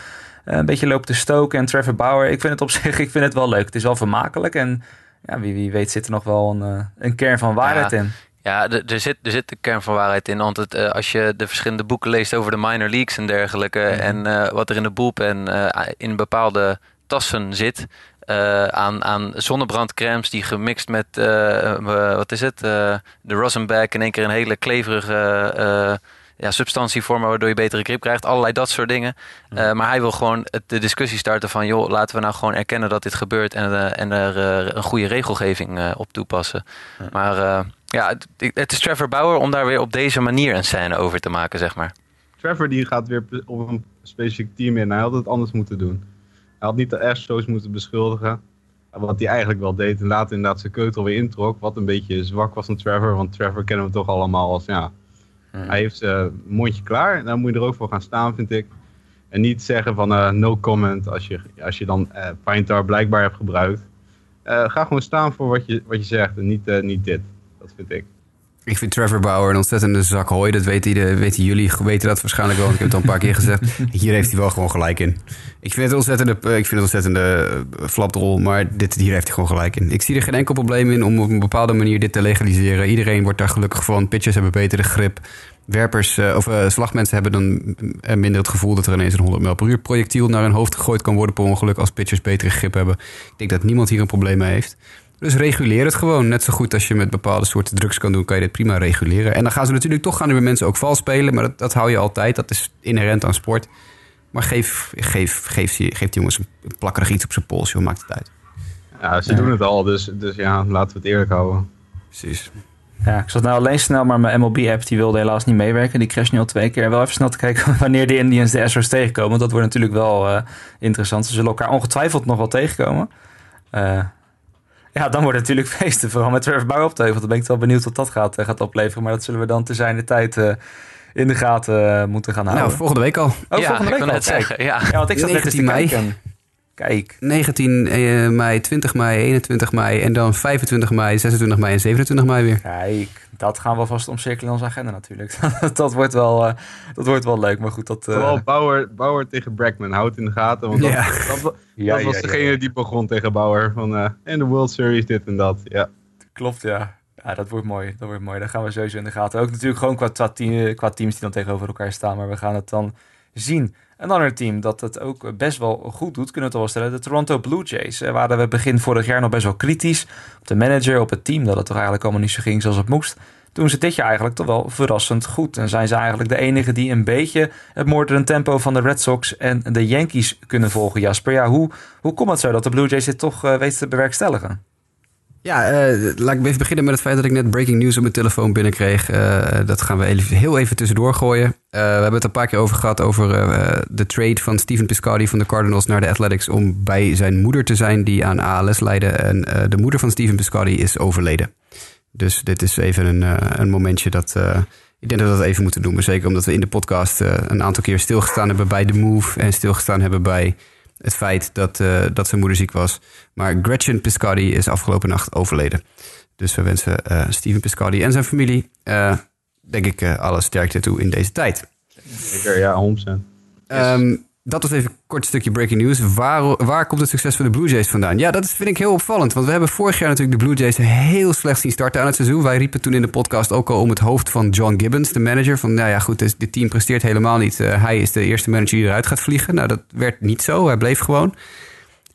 een beetje loopt te stoken. En Trevor Bauer, ik vind het op [LAUGHS] zich ik vind het wel leuk. Het is wel vermakelijk. En ja, wie, wie weet zit er nog wel een, eh, een kern van waarheid Ja. in. Ja, er zit, er zit de kern van waarheid in. Want het, eh, als je de verschillende boeken leest over de minor leagues en dergelijke. En eh, wat er in de bullpen eh in bepaalde tassen zit. Eh, aan, aan zonnebrandcremes die gemixt met, eh, eh, wat is het? de Rosenback in één keer een hele kleverige ja, substantie vormen. Waardoor je betere grip krijgt. Allerlei dat soort dingen. Maar hij wil gewoon het, de discussie starten van... joh, laten we nou gewoon erkennen dat dit gebeurt... en, en er een goede regelgeving op toepassen. Maar ja, het, het is Trevor Bauer om daar weer op deze manier een scène over te maken, zeg maar. Trevor die gaat weer op een specifiek team in. Hij had het anders moeten doen. Hij had niet de Astros moeten beschuldigen. Wat hij eigenlijk wel deed. En later inderdaad zijn keutel weer introk. Wat een beetje zwak was van Trevor. Want Trevor kennen we toch allemaal als ja. Hij heeft zijn mondje klaar. En daar moet je er ook voor gaan staan, vind ik. En niet zeggen van eh, no comment als je, als je dan eh Pine Tar blijkbaar hebt gebruikt. Eh, ga gewoon staan voor wat je, wat je zegt en niet, eh, niet dit. Dat vind ik. Ik vind Trevor Bauer een ontzettende zak hooi. Dat weten, ieder- weten jullie, weten dat waarschijnlijk wel. want Ik heb het al een paar keer gezegd. [LAUGHS] Hier heeft hij wel gewoon gelijk in. Ik vind het een ontzettende, ik vind het ontzettende eh, flapdrol, maar dit, hier heeft hij gewoon gelijk in. Ik zie er geen enkel probleem in om op een bepaalde manier dit te legaliseren. Iedereen wordt daar gelukkig van. Pitchers hebben betere grip. Werpers eh, of eh, slagmensen hebben dan eh, minder het gevoel dat er ineens een 100 mijl per uur projectiel naar hun hoofd gegooid kan worden per ongeluk als pitchers betere grip hebben. Ik denk dat niemand hier een probleem mee heeft. Dus reguleer het gewoon. Net zo goed als je met bepaalde soorten drugs kan doen, kan je dit prima reguleren. En dan gaan ze natuurlijk toch gaan er weer mensen ook vals spelen. Maar dat, dat hou je altijd. Dat is inherent aan sport. Maar geef, geef, geef, die- geef die jongens een plakkerig iets op zijn pols. Joh, maakt het uit. Ja, ze doen het al. Dus, dus ja, laten we het eerlijk houden. Precies. Ja, ik zat nou alleen snel, maar mijn MLB-app die wilde helaas niet meewerken. Die crasht nu al twee keer. Wel even snel te kijken [LAUGHS] wanneer de Indians de Astros tegenkomen. Dat wordt natuurlijk wel eh, interessant. Ze zullen elkaar ongetwijfeld nog wel tegenkomen. Eh, ja, dan wordt het natuurlijk feesten. Vooral met Trevor Bauer op de heuvel. Dan ben ik wel benieuwd wat dat gaat, eh, gaat opleveren. Maar dat zullen we dan te zijn de tijd eh, in de gaten eh, moeten gaan houden. Nou, volgende week al. oh, ja, volgende ik week al. net Kijk. zeggen. Ja. Ja, want ik zat net eens te 19 mei. kijken. Kijk. 19 eh, mei, 20 mei, 21 mei en dan 25 mei, 26 mei en 27 mei weer. Kijk, dat gaan we vast omcirkelen in onze agenda natuurlijk. [LAUGHS] dat, wordt wel, eh, dat wordt wel leuk, maar goed. Dat, eh, Vooral Bauer, Bauer tegen Bregman. Houd het in de gaten. Want dat, Ja. dat, [LAUGHS] dat, ja, was ja, ja, degene die begon tegen Bauer. Van, eh en de World Series, dit en dat. Ja. Klopt, ja. Ja, dat wordt mooi. Dat wordt mooi. Dat gaan we sowieso in de gaten. Ook natuurlijk gewoon qua, qua, team- qua teams die dan tegenover elkaar staan. Maar we gaan het dan zien. Een ander team dat het ook best wel goed doet, kunnen we toch wel stellen. De Toronto Blue Jays. Eh, waren we begin vorig jaar nog best wel kritisch op de manager, op het team. Dat het toch eigenlijk allemaal niet zo ging zoals het moest. Doen ze dit jaar eigenlijk toch wel verrassend goed. En zijn ze eigenlijk de enige die een beetje het moordende tempo van de Red Sox en de Yankees kunnen volgen. Jasper, ja, hoe, hoe komt het zo dat de Blue Jays dit toch eh weten te bewerkstelligen? Ja, eh, laat ik even beginnen met het feit dat ik net breaking news op mijn telefoon binnenkreeg. Eh, dat gaan we heel even tussendoor gooien. Eh, we hebben het een paar keer over gehad over de trade van Steven Piscotty van de Cardinals naar de Athletics om bij zijn moeder te zijn die aan ALS leidde. En de moeder van Steven Piscotty is overleden. Dus dit is even een, een momentje dat... ik denk dat we dat even moeten noemen. Zeker omdat we in de podcast een aantal keer stilgestaan hebben bij de move. En stilgestaan hebben bij het feit dat, eh, dat zijn moeder ziek was. Maar Gretchen Piscotty is afgelopen nacht overleden. Dus we wensen eh, Steven Piscotty en zijn familie, eh, denk ik, alle sterkte toe in deze tijd. Zeker, ja, 100%. Ehm, dat was even een kort stukje breaking news. Waar, waar komt het succes van de Blue Jays vandaan? Ja, dat is, vind ik heel opvallend. Want we hebben vorig jaar natuurlijk de Blue Jays heel slecht zien starten aan het seizoen. Wij riepen toen in de podcast ook al om het hoofd van John Gibbons, de manager. Van, nou ja, goed, dus dit team presteert helemaal niet. Eh, hij is de eerste manager die eruit gaat vliegen. Nou, dat werd niet zo. Hij bleef gewoon.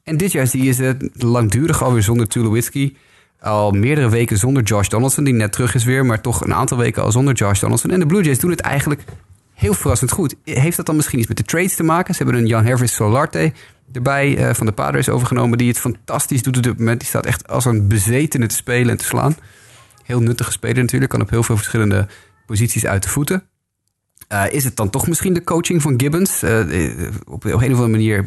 En dit jaar zie je ze langdurig alweer zonder Tulowitzki. Al meerdere weken zonder Josh Donaldson, die net terug is weer. Maar toch een aantal weken al zonder Josh Donaldson. En de Blue Jays doen het eigenlijk heel verrassend goed. Heeft dat dan misschien iets met de trades te maken? Ze hebben een Jan Hervis Solarte erbij eh, van de Padres overgenomen... die het fantastisch doet op dit moment. Die staat echt als een bezetene te spelen en te slaan. Heel nuttige speler natuurlijk. Kan op heel veel verschillende posities uit de voeten. Eh, is het dan toch misschien de coaching van Gibbons? Eh, op een of andere manier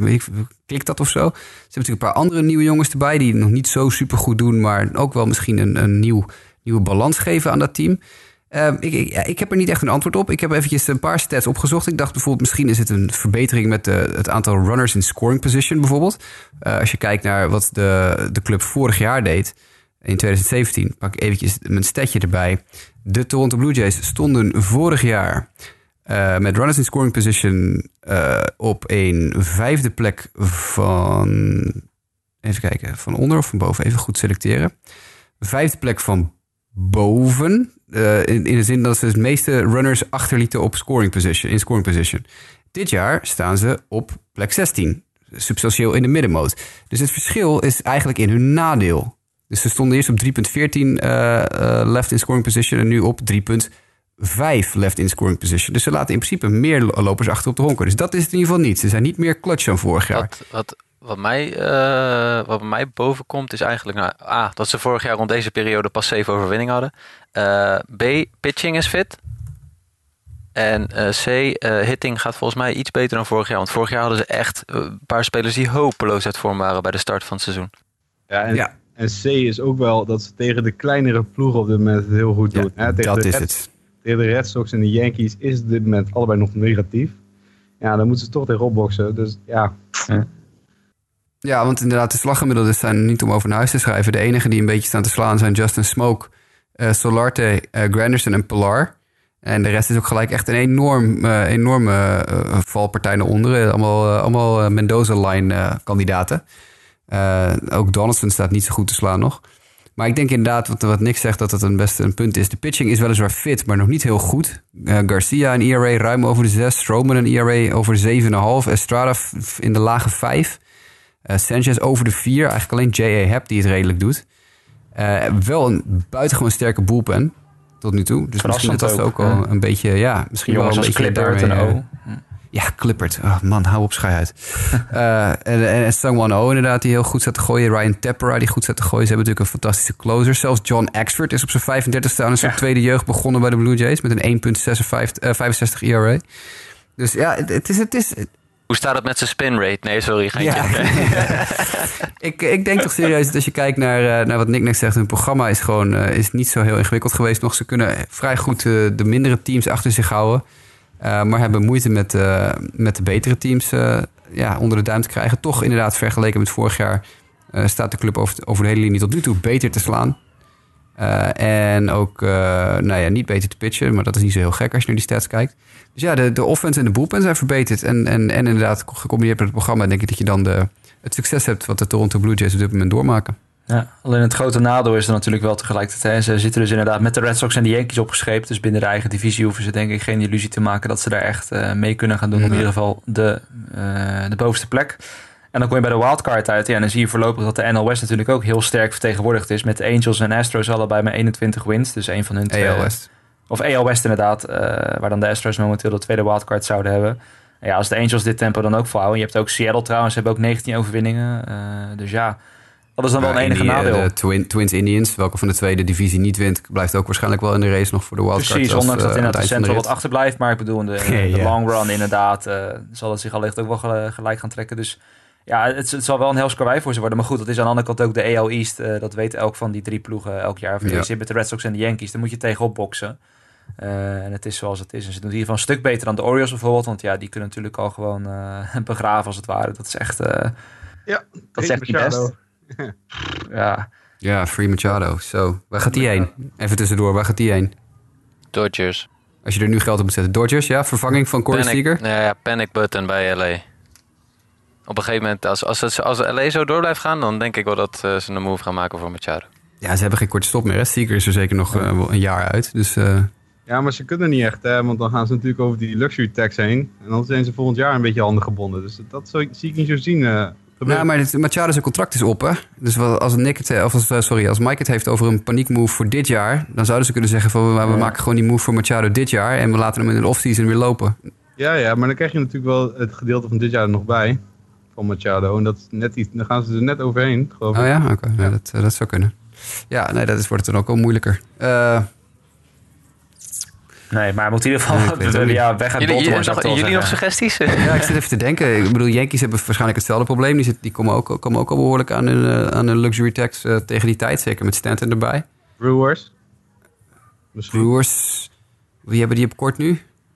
klikt dat of zo. Ze hebben natuurlijk een paar andere nieuwe jongens erbij... die nog niet zo super goed doen... maar ook wel misschien een, een nieuw, nieuwe balans geven aan dat team... Ehm, ik, heb er niet echt een antwoord op. Ik heb eventjes een paar stats opgezocht. Ik dacht bijvoorbeeld, misschien is het een verbetering met de, het aantal runners in scoring position bijvoorbeeld. Eh, als je kijkt naar wat de, de club vorig jaar deed, in 2017, pak ik eventjes mijn statje erbij. De Toronto Blue Jays stonden vorig jaar eh, met runners in scoring position eh, op een vijfde plek van... even kijken, van onder of van boven, even goed selecteren. Vijfde plek van boven, eh, in, de zin dat ze het meeste runners achterlieten op scoring position, in scoring position. Dit jaar staan ze op plek 16, substantieel in de middenmoot. Dus het verschil is eigenlijk in hun nadeel. Dus ze stonden eerst op 3.14 eh, eh, left in scoring position en nu op 3.5 left in scoring position. Dus ze laten in principe meer lopers achter op de honker. Dus dat is het in ieder geval niet. Ze zijn niet meer clutch dan vorig jaar. Wat, mij, eh, wat bij mij boven komt is eigenlijk... Nou, A, dat ze vorig jaar rond deze periode pas 7 overwinning hadden. Eh, B, pitching is fit. En eh, C, eh, hitting gaat volgens mij iets beter dan vorig jaar. Want vorig jaar hadden ze echt een paar spelers die hopeloos uit vorm waren bij de start van het seizoen. Ja, en, Ja. en C is ook wel dat ze tegen de kleinere ploegen op dit moment het heel goed Ja, doen. hè. Tegen dat de is Red- het. Tegen de Red Sox en de Yankees is dit moment allebei nog negatief. Ja, dan moeten ze toch tegen opboksen. Dus ja, Ja, want inderdaad, de slaggemiddelden zijn niet om over naar huis te schrijven. De enige die een beetje staan te slaan zijn Justin Smoke, eh, Solarte, eh, Granderson en Pilar. En de rest is ook gelijk echt een enorm, eh, enorme valpartij naar onderen. Allemaal, allemaal Mendoza-line kandidaten. Ook Donaldson staat niet zo goed te slaan nog. Maar ik denk inderdaad, wat, wat Nick zegt, dat dat een best een punt is. De pitching is weliswaar fit, maar nog niet heel goed. Garcia een ERA ruim over de 6. Stroman een ERA over de 7,5. Estrada in de lage 5. Eh, Sanchez over de 4. Eigenlijk alleen J.A. Happ die het redelijk doet. Eh, wel een buitengewoon sterke bullpen tot nu toe. Dus misschien dat dat ook, ook al een beetje, ja, misschien wel Jongens een als beetje Clippert en daarmee, O. eh, ja, Clippert. Oh, man, hou op, schei uit. [LAUGHS] Eh, en, en, Sangwon O inderdaad, die heel goed zat te gooien. Ryan Tepera, die goed zat te gooien. Ze hebben natuurlijk een fantastische closer. Zelfs John Axford is op zijn 35 staan. Is zijn tweede jeugd begonnen bij de Blue Jays met een 1,65 ERA. Dus ja, het, het is... Het is Hoe staat het met zijn spin rate? Nee, sorry, geintje. ja. [LAUGHS] ik, ik denk toch serieus dat als je kijkt naar, eh, naar wat Nick net zegt, hun programma is gewoon eh, is niet zo heel ingewikkeld geweest. Nog, ze kunnen vrij goed eh, de mindere teams achter zich houden. maar hebben moeite met, met de betere teams ja, onder de duim te krijgen. Toch inderdaad, vergeleken met vorig jaar, staat de club over, over de hele linie tot nu toe beter te slaan. Eh, en ook eh, nou ja, niet beter te pitchen, maar dat is niet zo heel gek als je naar die stats kijkt. Dus ja, de, de offense en de bullpen zijn verbeterd. En, en, en inderdaad, gecombineerd met het programma, denk ik dat je dan de, het succes hebt wat de Toronto Blue Jays op dit moment doormaken. Ja, alleen het grote nadeel is er natuurlijk wel tegelijkertijd. Hè, ze zitten dus inderdaad met de Red Sox en de Yankees opgescheept. Dus binnen de eigen divisie hoeven ze denk ik geen illusie te maken dat ze daar echt eh, mee kunnen gaan doen. Om in ieder geval de, de bovenste plek. En dan kom je bij de wildcard uit. Ja, en dan zie je voorlopig dat de NL West natuurlijk ook heel sterk vertegenwoordigd is. Met de Angels en Astros allebei met 21 wins. Dus een van hun twee. AL West. Of AL West inderdaad. eh, waar dan de Astros momenteel de tweede wildcard zouden hebben. En ja, als de Angels dit tempo dan ook volhouden. Je hebt ook Seattle trouwens, hebben ook 19 overwinningen. eh, dus ja, dat is dan wel een en enige die, eh, nadeel. De Twin, Twins Indians, welke van de tweede divisie niet wint, blijft ook waarschijnlijk wel in de race nog voor de wildcard. Precies, als, ondanks eh, dat inderdaad het de Central wat achterblijft. Maar ik bedoel, in de, Ja, de [LAUGHS] ja. long run inderdaad eh, zal het zich allicht ook wel gel- gelijk gaan trekken. Dus ja, het, het zal wel een heel voor ze worden. Maar goed, dat is aan de andere kant ook de AL East. eh, dat weet elk van die drie ploegen elk jaar. Of je Ja. zit met de Red Sox en de Yankees, dan moet je tegenop boksen. Eh, en het is zoals het is. En ze doen het in ieder geval een stuk beter dan de Orioles bijvoorbeeld. Want ja, die kunnen natuurlijk al gewoon eh, [LAUGHS] begraven als het ware. Dat is echt, eh, ja. dat is echt niet Machado. best. [LAUGHS] Ja, Ja, Free Machado. Zo, waar gaat die heen? Even tussendoor, waar gaat die heen? Dodgers. Als je er nu geld op moet zetten. Dodgers, ja? Vervanging van Corey Seager? ja, ja, panic button bij LA. Op een gegeven moment, als, als, het, als LA zo door blijft gaan, dan denk ik wel dat eh, ze een move gaan maken voor Machado. Ja, ze hebben geen korte stop meer. Hè? Seager is er zeker nog eh, een jaar uit. Dus eh, Ja, maar ze kunnen niet echt, hè, want dan gaan ze natuurlijk over die luxury tax heen. En dan zijn ze volgend jaar een beetje handen gebonden. Dus dat zo, zie ik niet zo zien. eh, gebeuren. Nou, maar dit, Machado zijn contract is op, hè? Dus wat- als, Nick het, of als, sorry, als Mike het heeft over een paniekmove voor dit jaar... dan zouden ze kunnen zeggen van... we, we maken gewoon die move voor Machado dit jaar... en we laten hem in de offseason weer lopen. Ja, ja, maar dan krijg je natuurlijk wel het gedeelte van dit jaar er nog bij. Van Machado. En dat is net iets, dan gaan ze er net overheen, geloof ik. Oh ja? Oké, ja, dat, eh, dat zou kunnen. Ja, nee, dat is, wordt het dan ook wel moeilijker. Eh, nee, maar moet in ieder geval Nee, het [LAUGHS] ja, weg uit Jullie, Baltimore. jullie, zou ik nog, jullie nog suggesties? [LAUGHS] ja, ik zit even te denken. Ik bedoel, Yankees hebben waarschijnlijk hetzelfde probleem. Die, zit, die komen, ook, komen ook al behoorlijk aan een, eh, aan een luxury tax tegen die tijd. Zeker met Stanton erbij. Brewers. Misschien. Brewers, wie hebben die op kort nu?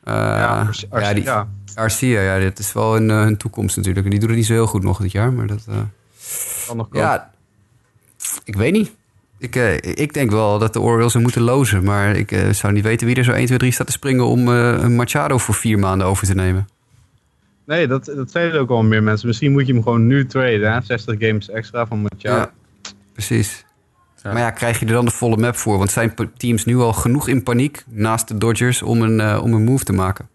Eh, Ja, Arce- ja, die, ja. Arcia, ja, dit is wel hun, eh, toekomst natuurlijk. Die doen het niet zo heel goed nog dit jaar, maar dat... eh, kan nog komen. ja, ik weet niet. Ik, eh, ik denk wel dat de Orioles er moeten lozen. Maar ik zou niet weten wie er zo 1, 2, 3 staat te springen om eh, een Machado voor vier maanden over te nemen. Nee, dat, dat zeiden ook al meer mensen. Misschien moet je hem gewoon nu traden. Hè? 60 games extra van Machado. Ja, precies. Maar ja, krijg je er dan de volle map voor? Want zijn teams nu al genoeg in paniek naast de Dodgers om een, om een move te maken?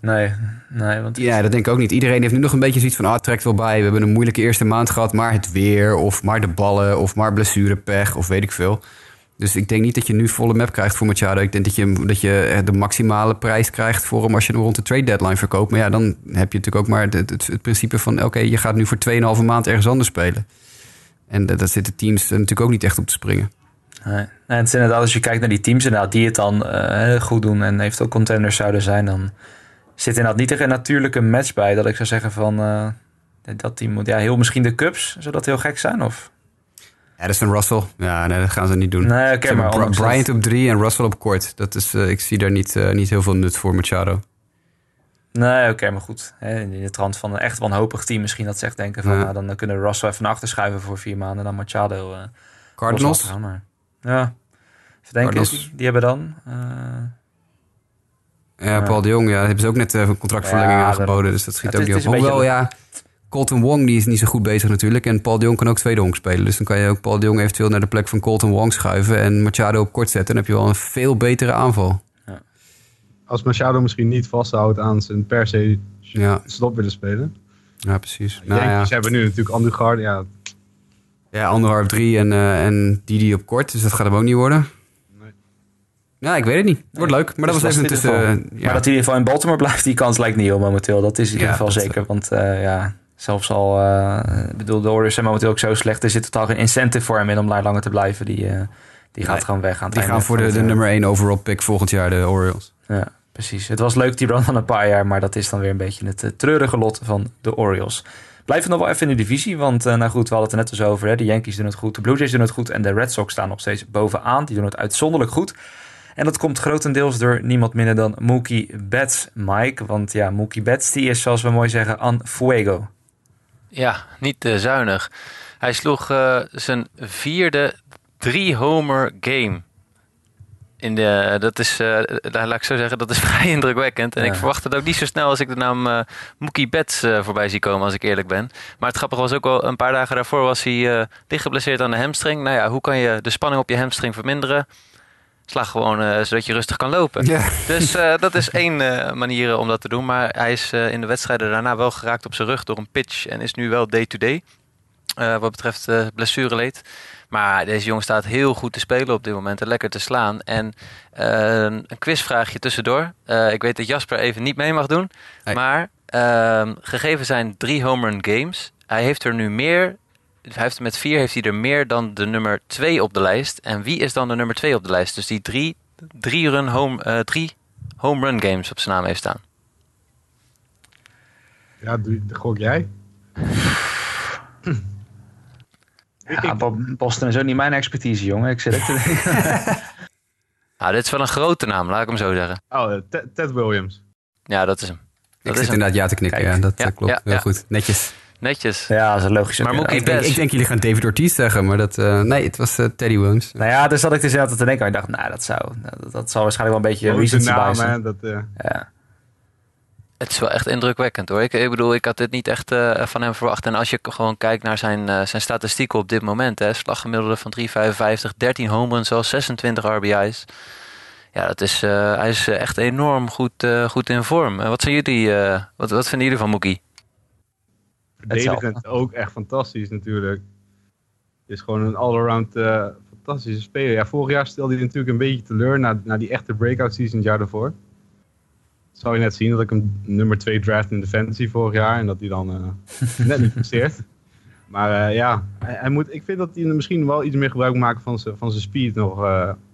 Nee, nee, want Ja, dat denk ik ook niet. Iedereen heeft nu nog een beetje zoiets van, ah, het trekt wel bij. We hebben een moeilijke eerste maand gehad, maar het weer, of maar de ballen, of maar blessurepech, of weet ik veel. Dus ik denk niet dat je nu volle map krijgt voor Machado. Ik denk dat je, dat je eh, de maximale prijs krijgt voor hem als je hem rond de trade deadline verkoopt. Maar ja, dan heb je natuurlijk ook maar het, het, het principe van, oké, je gaat nu voor 2,5 maand ergens anders spelen. En da- daar zitten teams natuurlijk ook niet echt op te springen. Nee. Nee, het is inderdaad, als je kijkt naar die teams inderdaad, die het dan eh, goed doen en heeft ook contenders zouden zijn, dan zit inderdaad niet echt een natuurlijke match bij. Dat ik zou zeggen van eh, dat team moet, ja, heel misschien de Cubs, zou dat heel gek zijn? Of? Addison Russell, ja, nee, dat gaan ze niet doen. Nee, oké, Ze maar Bryant op drie en Russell op kort. Dat is, eh, ik zie daar niet, eh, niet heel veel nut voor Machado. Nee, oké, maar goed. In de trant van een echt wanhopig team misschien dat zegt denken van, Ja. nou, dan kunnen Russell even naar achter schuiven voor vier maanden en dan Machado eh Cardinals? gaan, maar, ja, denken, Cardinals. die hebben dan... eh, Ja, Paul de Jong, ja, hebben ze ook net eh, een contractverlenging Ja, aangeboden. Dus dat schiet Ja, ook niet op. Hoewel, ja, Colton Wong die is niet zo goed bezig natuurlijk. En Paul de Jong kan ook tweede honk spelen. Dus dan kan je ook Paul de Jong eventueel naar de plek van Colton Wong schuiven. En Machado op kort zetten. Dan heb je wel een veel betere aanval. Als Machado misschien niet vasthoudt aan zijn per se Ja, stop willen spelen. ja precies. Nou, Nou ja, Yankees hebben nu natuurlijk Andujar. Ja, ja anderhalf drie en, eh en Didi op kort. Dus dat gaat hem ook niet worden. Ja, ik weet het niet. Wordt leuk. Maar dat Dus was even tussen... ja. Maar dat hij in ieder geval in Baltimore blijft, die kans lijkt niet heel momenteel. Dat is in ieder geval zeker. Want eh, ja, zelfs al... ik bedoel, de Orioles zijn momenteel ook zo slecht. Er zit totaal geen incentive voor hem in om daar langer te blijven. Die, eh, die gaat Nee, gewoon weg aan het Die gaan voor de, de nummer 1 overall pick volgend jaar, de Orioles. Ja, precies. Het was leuk die run van een paar jaar, maar dat is dan weer een beetje het treurige lot van de Orioles. Blijven nog wel even in de divisie, want nou goed, we hadden het er net dus over. Hè. De Yankees doen het goed, de Blue Jays doen het goed en de Red Sox staan nog steeds bovenaan. Die doen het uitzonderlijk goed. En dat komt grotendeels door niemand minder dan Mookie Betts, Mike. Want ja, Mookie Betts die is, zoals we mooi zeggen, aan fuego. Ja, niet te zuinig. Hij sloeg eh, zijn vierde drie-homer game. In de, dat is, eh, laat ik zo zeggen, dat is [LAUGHS] vrij indrukwekkend. En Ja. ik verwacht het ook niet zo snel als ik de naam eh Mookie Betts eh, voorbij zie komen, als ik eerlijk ben. Maar het grappige was ook wel, een paar dagen daarvoor was hij eh licht geblesseerd aan de hamstring. Nou ja, hoe kan je de spanning op je hamstring verminderen? Sla gewoon eh, zodat je rustig kan lopen. Ja. Dus eh, dat is [LAUGHS] één eh, manier om dat te doen. Maar hij is eh, in de wedstrijden daarna wel geraakt op zijn rug door een pitch. En is nu wel day-to-day. eh, wat betreft eh blessureleed. Maar deze jongen staat heel goed te spelen op dit moment. En lekker te slaan. En een quizvraagje tussendoor. Eh, ik weet dat Jasper even niet mee mag doen. Maar ehm, gegeven zijn drie home run games. Hij heeft er nu meer. Hij heeft er met vier heeft hij er meer dan de nummer twee op de lijst. En wie is dan de nummer twee op de lijst? Dus die drie, drie, run home, eh, drie home run games op zijn naam heeft staan. ja doe, gok jij? Ja, Bo- Boston is ook niet mijn expertise, jongen. Ik zit ook te denken. [LAUGHS] Nou, dit is wel een grote naam, laat ik hem zo zeggen. Oh, eh, Ted- Williams. Ja, dat is hem. Ik Dat zit is hem. inderdaad ja te knikken. Kijk. Ja, dat Ja, eh, klopt. ja, Heel ja. goed. Netjes. Netjes. ja, dat is een logische. Maar Mookie Ik denk, Betts. ik denk jullie gaan David Ortiz zeggen, maar dat... eh, nee, het was eh, Teddy Williams. Nou ja, dus zat ik dus inderdaad te denken. Ik dacht, nou, dat zou, dat, dat zal waarschijnlijk wel een beetje recency naam, bias zijn. hè, dat, eh, Ja. Het is wel echt indrukwekkend hoor. Ik, ik bedoel, ik had dit niet echt eh, van hem verwacht. En als je gewoon kijkt naar zijn, zijn statistieken op dit moment. Hè, slaggemiddelde van 3,55, 13 home runs, al 26 RBI's. Ja, dat is, eh, hij is echt enorm goed, eh, goed in vorm. En wat, zijn jullie, eh, wat, wat vinden jullie van Mookie? Verdedigend ook echt fantastisch natuurlijk. Het is gewoon een all-around eh, fantastische speler. Ja, vorig jaar stelde hij natuurlijk een beetje teleur na, na die echte breakout season het jaar daarvoor. Dat zou je net zien dat ik hem nummer 2 draft in de fantasy vorig jaar en dat hij dan eh, [LAUGHS] net niet presteert. Maar eh, ja, hij, hij moet, ik vind dat hij misschien wel iets meer gebruik moet maken van zijn van zijn speed nog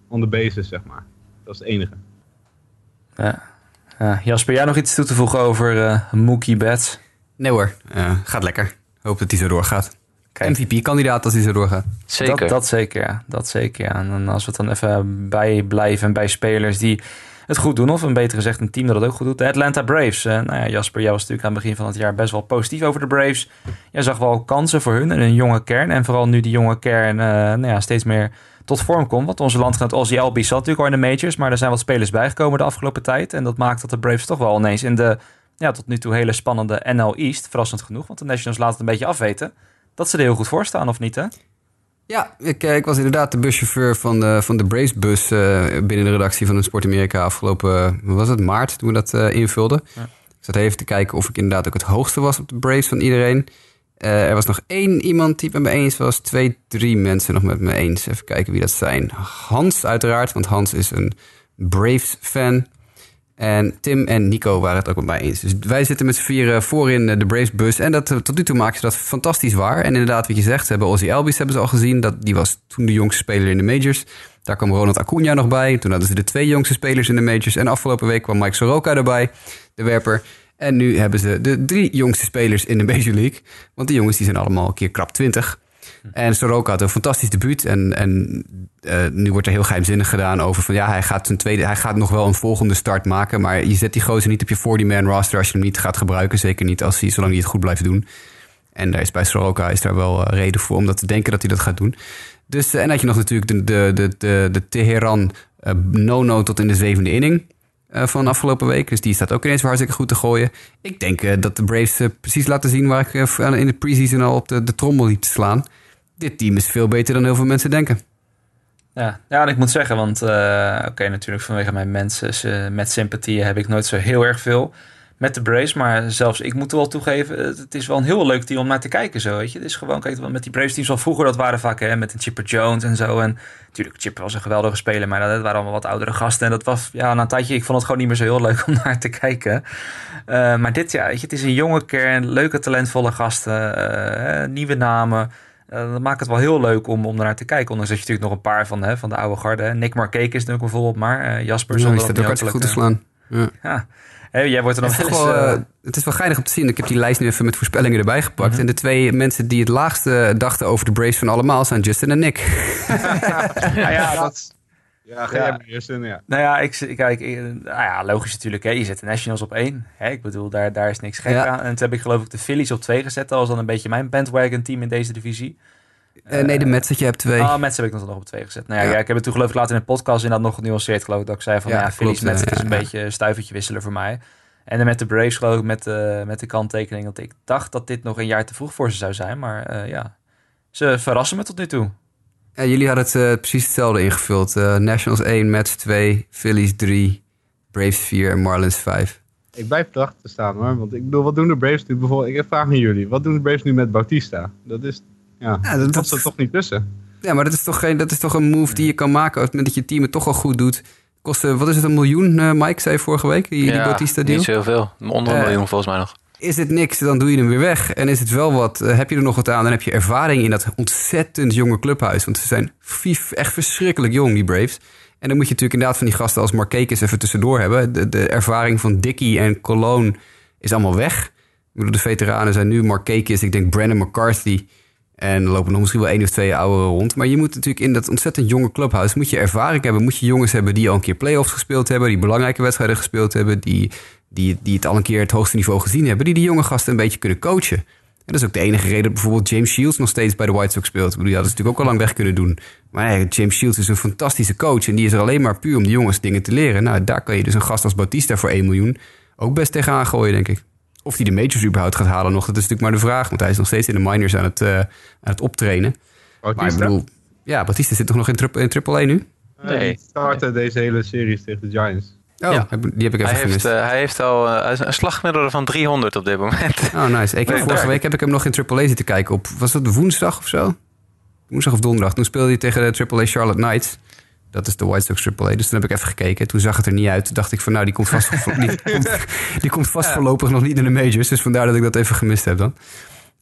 on the basis, zeg maar. Dat is het enige. Ja. Ja, Jasper, jij nog iets toe te voegen over Mookie Betts? Nee hoor, eh, gaat lekker. Hoop dat hij zo doorgaat. Kijk. MVP-kandidaat als hij zo doorgaat. Zeker. Dat, dat zeker, ja. Dat zeker, ja. En dan als we het dan even bij blijven bij spelers die het goed doen, of een beter gezegd een team dat het ook goed doet. De Atlanta Braves. Eh, nou ja, Jasper, jij was natuurlijk aan het begin van het jaar best wel positief over de Braves. Jij zag wel kansen voor hun en een jonge kern. En vooral nu die jonge kern eh, nou ja, steeds meer tot vorm komt. Want onze landgenoot Ozzy Albies zat natuurlijk al in de majors, maar er zijn wat spelers bijgekomen de afgelopen tijd. En dat maakt dat de Braves toch wel ineens in de ja, tot nu toe hele spannende NL East. Verrassend genoeg, want de Nationals laten het een beetje afweten dat ze er heel goed voor staan, of niet hè? Ja, ik, eh, ik was inderdaad de buschauffeur van de, van de Braves-bus eh, binnen de redactie van Sport Amerika afgelopen, wat was het, maart, toen we dat eh, invulden. Ja. Ik zat even te kijken of ik inderdaad ook het hoogste was op de Braves van iedereen. Er was nog één iemand die het met me eens was, twee, drie mensen nog met me eens. Even kijken wie dat zijn. Hans uiteraard, want Hans is een Braves-fan. En Tim en Nico waren het ook met mij eens. Dus wij zitten met z'n vieren voorin eh, de Braves bus. En dat, eh, tot nu toe maken ze dat fantastisch waar. En inderdaad, wat je zegt, ze hebben Ozzy Albies hebben ze al gezien. Dat, die was toen de jongste speler in de majors. Daar kwam Ronald Acuna nog bij. Toen hadden ze de twee jongste spelers in de majors. En afgelopen week kwam Mike Soroka erbij, de werper. En nu hebben ze de drie jongste spelers in de Major League. Want die jongens die zijn allemaal een keer krap 20. En Soroka had een fantastisch debuut. En, en eh, nu wordt er heel geheimzinnig gedaan over van ja, hij gaat, zijn tweede, hij gaat nog wel een volgende start maken. Maar je zet die gozer niet op je 40-man roster als je hem niet gaat gebruiken. Zeker niet als hij, zolang hij het goed blijft doen. En daar is bij Soroka is daar wel eh, reden voor om dat te denken dat hij dat gaat doen. Dus, eh, en had je nog natuurlijk de, de, de, de, de Teheran eh, no-no tot in de zevende inning van afgelopen week. Dus die staat ook ineens weer hartstikke goed te gooien. Ik denk dat de Braves precies laten zien waar ik in de preseason al op de, de trommel liet slaan. Dit team is veel beter dan heel veel mensen denken. Ja, ja en ik moet zeggen, want eh, oké, natuurlijk vanwege mijn mensen met sympathieën heb ik nooit zo heel erg veel met de Braves. Maar zelfs ik moet wel toegeven, het is wel een heel leuk team om naar te kijken zo, weet je. Het is gewoon, kijk, met die Braves teams van vroeger, dat waren vaak hè, met een Chipper Jones en zo. En natuurlijk, Chipper was een geweldige speler, maar dat, waren allemaal wat oudere gasten. En dat was, ja, na een tijdje, ik vond het gewoon niet meer zo heel leuk om naar te kijken. Eh, maar dit, ja, weet je, het is een jonge kern, leuke, talentvolle gasten, eh, nieuwe namen. Eh, dat maakt het wel heel leuk om, om naar te kijken. Ondanks dat je natuurlijk nog een paar van, hè, van de oude garde. hè. Nick Markakis is natuurlijk bijvoorbeeld maar. eh, Jasper Ja, staat dat ook hartstikke goed te slaan. Ja. Ja. Hè, jij wordt er nog Het is, wel eh, het is wel geinig om te zien. Ik heb die lijst nu even met voorspellingen erbij gepakt. En de twee mensen die het laagste dachten over de Braves van allemaal zijn Justin en Nick. [LAUGHS] nou ja, dat, Ja, ga jij maar eerst in, ja. nou ja, ik, kijk, ik- nou ja, logisch natuurlijk. Hè, je zet de Nationals op één. Hè, ik bedoel, daar, daar is niks gek Ja. aan. En toen heb ik geloof ik de Phillies op twee gezet. Dat was dan een beetje mijn bandwagon team in deze divisie. Eh, nee, de Mets dat je hebt twee. Ah, Mets heb ik nog nog op twee gezet. Nou ja, Ja. ja, ik heb het toen geloof ik later in de podcast inderdaad nog genuanceerd geloof ik. Dat ik zei van, Ja, ja, Phillies Mets, het is een ja. beetje een stuivertje wisselen voor mij. En dan met de Braves geloof ik met, de met de kanttekening dat ik dacht dat dit nog een jaar te vroeg voor ze zou zijn. Maar eh, ja, ze verrassen me tot nu toe. Ja, jullie hadden het eh, precies hetzelfde ingevuld. Eh, Nationals 1, Mets 2, Phillies 3, Braves 4 en Marlins 5. Ik blijf erachter te staan hoor. Want ik bedoel, wat doen de Braves nu bijvoorbeeld? Ik vraag me jullie. Wat doen de Braves nu met Bautista? Dat is, ja, Ja, dat- dat er toch niet tussen. Ja, maar dat is toch, geen, dat is toch een move die je kan maken op het moment dat je team het toch al goed doet. Kost, eh, wat is het, een miljoen, Mike zei vorige week, die, die Bautista deal? niet zoveel. Onder een miljoen volgens mij nog. Is het niks, dan doe je hem weer weg. En is het wel wat, eh, heb je er nog wat aan, dan heb je ervaring in dat ontzettend jonge clubhuis. Want ze zijn fief, echt verschrikkelijk jong, die Braves. En dan moet je natuurlijk inderdaad van die gasten als Markakis even tussendoor hebben. De, de ervaring van Dickey en Cologne is allemaal weg. De veteranen zijn nu Markakis, ik denk Brandon McCarthy. En lopen nog misschien wel één of twee ouderen rond. Maar je moet natuurlijk in dat ontzettend jonge clubhuis... moet je ervaring hebben, moet je jongens hebben die al een keer playoffs gespeeld hebben... die belangrijke wedstrijden gespeeld hebben... die, die, die het al een keer het hoogste niveau gezien hebben... die die jonge gasten een beetje kunnen coachen. En dat is ook de enige reden dat bijvoorbeeld James Shields nog steeds bij de White Sox speelt. Ik bedoel, die hadden ze natuurlijk ook al lang weg kunnen doen. Maar nee, James Shields is een fantastische coach... en die is er alleen maar puur om de jongens dingen te leren. Nou, daar kan je dus een gast als Bautista voor 1 miljoen... ook best tegenaan gooien, denk ik. Of hij de majors überhaupt gaat halen nog, dat is natuurlijk maar de vraag. Want hij is nog steeds in de minors aan het, eh, aan het optrainen. Maar ik bedoel, ja, Batista zit toch nog in, tri- in Triple A nu? Nee. die startte deze hele series tegen de Giants. Oh, Ja. die heb ik even Hij heeft, gemist. eh, hij heeft al eh, een slagmiddelde van 300 op dit moment. [LAUGHS] oh, nice. Ik, Nee, vorige daar. week heb ik hem nog in Triple A zitten kijken op, was dat woensdag of zo? Woensdag of donderdag. Toen speelde hij tegen de Triple A Charlotte Knights. Dat is de White Sox Triple A. Dus toen heb ik even gekeken. Toen zag het er niet uit. Toen dacht ik van, nou, die komt vast, [LAUGHS] die komt, die komt vast voorlopig nog niet in de majors. Dus vandaar dat ik dat even gemist heb dan.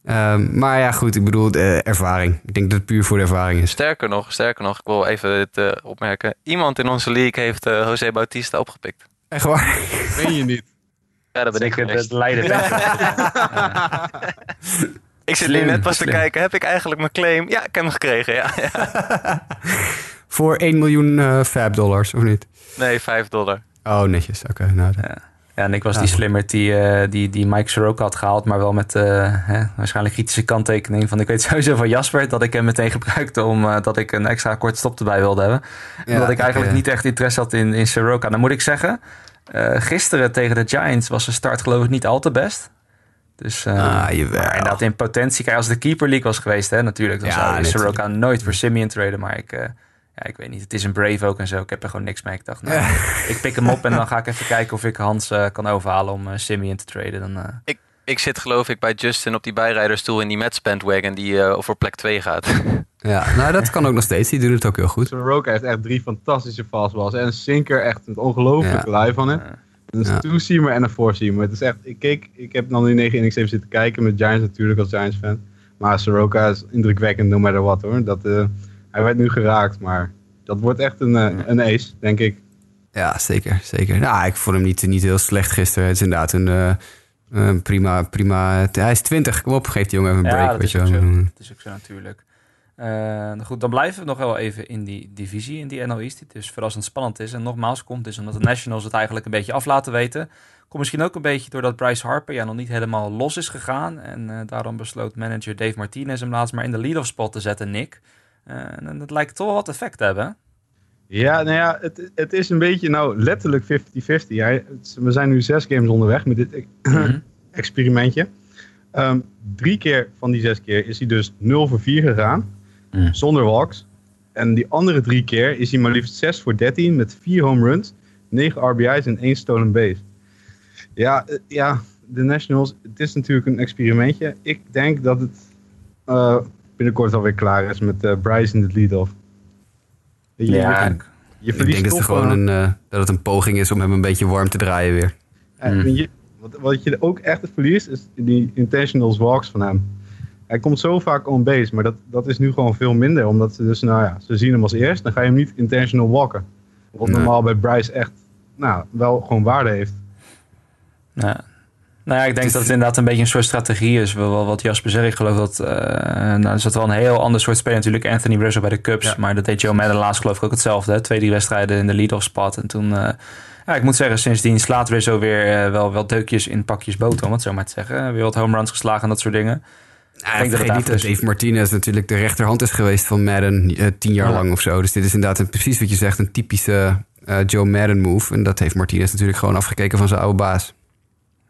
Ehm, maar ja, goed. Ik bedoel, eh, ervaring. Ik denk dat het puur voor de ervaring is. Sterker nog, sterker nog, ik wil even dit eh, opmerken. Iemand in onze league heeft eh, José Bautista opgepikt. Echt waar? Meen je niet? Ja, dat ben ik geweest. het Leiden [LAUGHS] Ik zit nu net pas te kijken, heb ik eigenlijk mijn claim? Ja, ik heb hem gekregen, ja. [LAUGHS] ja. Voor 1 miljoen eh fab dollars, of niet? Nee, 5 dollar. Oh, netjes. Oké, nou. dan- Ja, en ik was Ja, die slimmer die, eh, die, die Mike Soroka had gehaald, maar wel met eh, hè, waarschijnlijk kritische kanttekening van ik weet sowieso van Jasper dat ik hem meteen gebruikte omdat dat ik een extra korte stop erbij wilde hebben. Ja, omdat ik eigenlijk eh, niet echt interesse had in, in Soroka. Dan moet ik zeggen, Eh, gisteren tegen de Giants was de start geloof ik niet al te best. Dus eh, Ah, maar inderdaad in potentie, kijk, als de keeper league was geweest, hè, natuurlijk, dan zou natuurlijk. Soroka nooit voor Simeon traden. Maar ik, eh, ja, ik weet niet, het is een Brave ook en zo. Ik heb er gewoon niks mee. Ik dacht, nou, ik pik hem op en dan ga ik even kijken of ik Hans eh, kan overhalen om eh Simeon te traden. Dan, eh, Ik, ik zit geloof ik bij Justin op die bijrijderstoel in die Mets bandwagon die eh, voor plek 2 gaat. [LAUGHS] Ja, nou dat kan ook nog steeds. Die doen het ook heel goed. Soroka heeft echt drie fantastische fastballs. En een sinker, echt een ongelooflijke live van hem. Een Ja. two-seamer en een four-seamer. Het is echt, ik, keek, ik heb dan nu 9 innings even zitten kijken met Giants natuurlijk als Giants fan. Maar Soroka is indrukwekkend no matter what hoor. Dat, eh, hij werd nu geraakt, maar dat wordt echt een, eh, een ace, denk ik. Ja, zeker. zeker. Nou, ik vond hem niet, niet heel slecht gisteren. Het is inderdaad een, eh, een prima, prima... Hij is 20, kom op, geef die jongen even een Ja, break. dat weet is je ook wel. zo. Dat is ook zo natuurlijk. Eh, goed, dan blijven we nog wel even in die divisie, in die NL East, die dus verrassend spannend is. En nogmaals, komt dus omdat de Nationals het eigenlijk een beetje af laten weten. Komt misschien ook een beetje doordat Bryce Harper ja, nog niet helemaal los is gegaan. En eh, daarom besloot manager Dave Martinez hem laatst maar in de lead-off spot te zetten, Nick. Eh, en dat lijkt toch wat effect te hebben. Ja, nou ja, het, het is een beetje nou letterlijk 50-50. Hij- het- We zijn nu zes games onderweg met dit Mhm. [CLEARS THROAT] experimentje. Ehm, drie keer van die zes keer is hij dus 0 voor 4 gegaan. Mm. Zonder walks. En die andere drie keer is hij maar liefst 6 voor 13 met 4 home runs, 9 RBI's en 1 stolen base. Ja, eh, ja, de Nationals, het is natuurlijk een experimentje. Ik denk dat het eh, binnenkort alweer klaar is met eh, Bryce in de lead-off. Je, Ja, je, Ik denk dat, het gewoon een, eh, dat het een poging is om hem een beetje warm te draaien weer. En Mm. je, wat, wat je ook echt verliest, is die intentional walks van hem. Hij komt zo vaak on base, maar dat, dat is nu gewoon veel minder. Omdat ze dus, nou ja, ze zien hem als eerst, dan ga je hem niet intentional walken. Wat Nee. normaal bij Bryce echt, nou, wel gewoon waarde heeft. Ja. Nou ja, ik denk dat het inderdaad een beetje een soort strategie is. Wat Jasper zegt, ik geloof dat... eh nou, er zat wel een heel ander soort speler natuurlijk. Anthony Rizzo bij de Cubs. Ja. Maar dat deed Joe Madden laatst geloof ik ook hetzelfde. Hè? Twee, drie wedstrijden in de lead-off spot. En toen... eh, ja, ik moet zeggen, sindsdien slaat Rizzo weer eh, wel, wel deukjes in pakjes boter, om het zo maar te zeggen. Weer wat home runs geslagen en dat soort dingen. Ja, denk dat het niet dat daarvoor is. Dave Martinez natuurlijk de rechterhand is geweest van Madden tien jaar Ja. lang of zo. Dus dit is inderdaad een, precies wat je zegt, een typische Joe Madden move. En dat heeft Martinez natuurlijk gewoon afgekeken van zijn oude baas.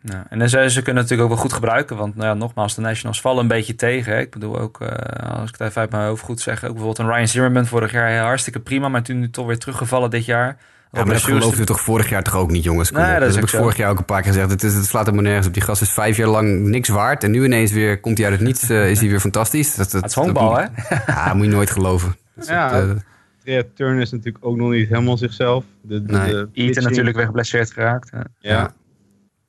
Ja, en ze, ze kunnen het natuurlijk ook wel goed gebruiken. Want nou ja, nogmaals, de Nationals vallen een beetje tegen. Hè. Ik bedoel ook, eh, als ik het even uit mijn hoofd goed zeg... ook bijvoorbeeld een Ryan Zimmerman vorig jaar heel hartstikke prima... maar toen nu toch weer teruggevallen dit jaar. Ja, maar dat we toch vorig jaar toch ook niet, jongens? Kom Nee, op. dat is heb ik zo. vorig jaar ook een paar keer gezegd. Het, is, het slaat helemaal nergens op. Die gast is vijf jaar lang niks waard. En nu ineens weer komt hij uit het niets. [LAUGHS] eh, is hij weer fantastisch. Dat, dat, Het is honkbal, hè? Ja, moet je nooit geloven. Dat is Ja, het, eh, Turner is natuurlijk ook nog niet helemaal zichzelf. De, de, Nee. de Eaton pitching- natuurlijk weer geblesseerd geraakt. Ja. Ja.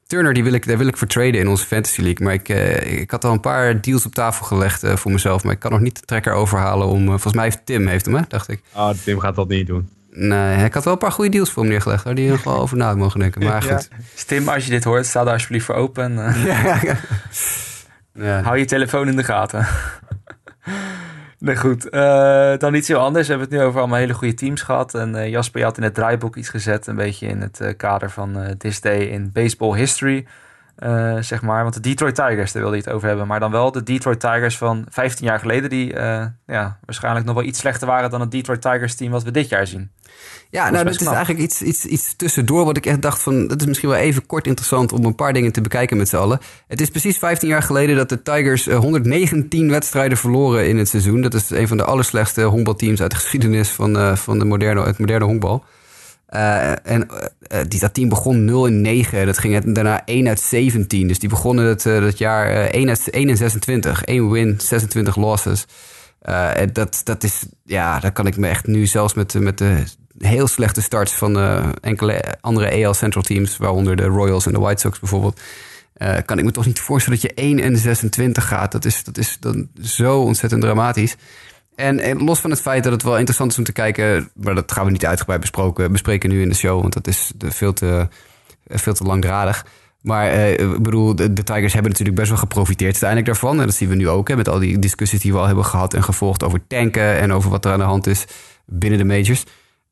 Turner, die wil ik, daar wil ik voor traden in onze Fantasy League. Maar ik, eh, ik had al een paar deals op tafel gelegd eh, voor mezelf. Maar ik kan nog niet de trekker overhalen om... eh, volgens mij heeft Tim, heeft hem, hè, dacht ik. Ah, Tim gaat dat niet doen. Nee, ik had wel een paar goede deals voor hem neergelegd. Waar die nog wel over na mogen denken. Maar goed. Dus Tim, als je dit hoort, sta daar alsjeblieft voor open. Ja. [LAUGHS] Ja. Hou je telefoon in de gaten. Nee, goed. Eh, dan iets heel anders. We hebben het nu over allemaal hele goede teams gehad. En eh, Jasper, je had in het draaiboek iets gezet. Een beetje in het eh, kader van This Day in Baseball History. Eh, zeg maar. Want de Detroit Tigers, daar wilde je het over hebben. Maar dan wel de Detroit Tigers van 15 jaar geleden. Die eh, ja, waarschijnlijk nog wel iets slechter waren dan het Detroit Tigers team wat we dit jaar zien. Ja, is nou, dat is eigenlijk iets, iets, iets tussendoor wat ik echt dacht van... dat is misschien wel even kort interessant om een paar dingen te bekijken met z'n allen. Het is precies 15 jaar geleden dat de Tigers eh, 119 wedstrijden verloren in het seizoen. Dat is een van de allerslechtste honkbalteams uit de geschiedenis van, eh, van de moderne, het moderne honkbal. Eh, en eh, die, dat team begon 0 in 9. Dat ging daarna 1 uit 17. Dus die begonnen het, dat jaar eh, 1, uit, 1 in 26. 1 win, 26 losses. En dat, dat is, ja, daar kan ik me echt nu zelfs met, met de heel slechte starts van enkele andere AL Central teams, waaronder de Royals en de White Sox bijvoorbeeld, kan ik me toch niet voorstellen dat je 1 en 26 gaat. Dat is, dat is dan zo ontzettend dramatisch. En, los van het feit dat het wel interessant is om te kijken, maar dat gaan we niet uitgebreid besproken, bespreken nu in de show, want dat is veel te, veel te langdradig. Maar eh, ik bedoel, de, de Tigers hebben natuurlijk best wel geprofiteerd uiteindelijk daarvan. En dat zien we nu ook, hè, met al die discussies die we al hebben gehad en gevolgd over tanken en over wat er aan de hand is binnen de majors.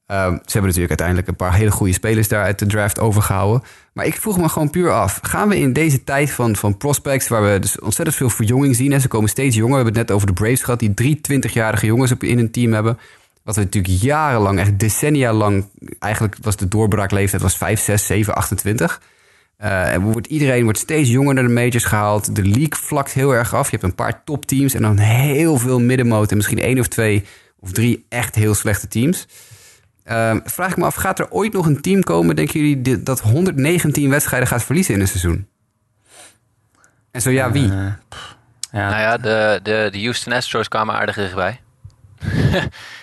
Ehm, ze hebben natuurlijk uiteindelijk een paar hele goede spelers daar uit de draft overgehouden. Maar ik vroeg me gewoon puur af. Gaan we in deze tijd van, van prospects, waar we dus ontzettend veel verjonging zien. Hè, ze komen steeds jonger. We hebben het net over de Braves gehad, die drie 20-jarige jongens in een team hebben. Wat we natuurlijk jarenlang, echt decennia lang... Eigenlijk was de doorbraakleeftijd was 5, 6, 7, 28. Eh, en wordt, iedereen wordt steeds jonger naar de majors gehaald. De league vlakt heel erg af. Je hebt een paar topteams en dan heel veel middenmoot... en misschien één of twee of drie echt heel slechte teams. Ehm, vraag ik me af, gaat er ooit nog een team komen... denken jullie dat 119 wedstrijden gaat verliezen in een seizoen? En zo ja, wie? Eh, pff, ja, Nou ja, de, de, de Houston Astros kwamen aardig dichtbij. [LAUGHS]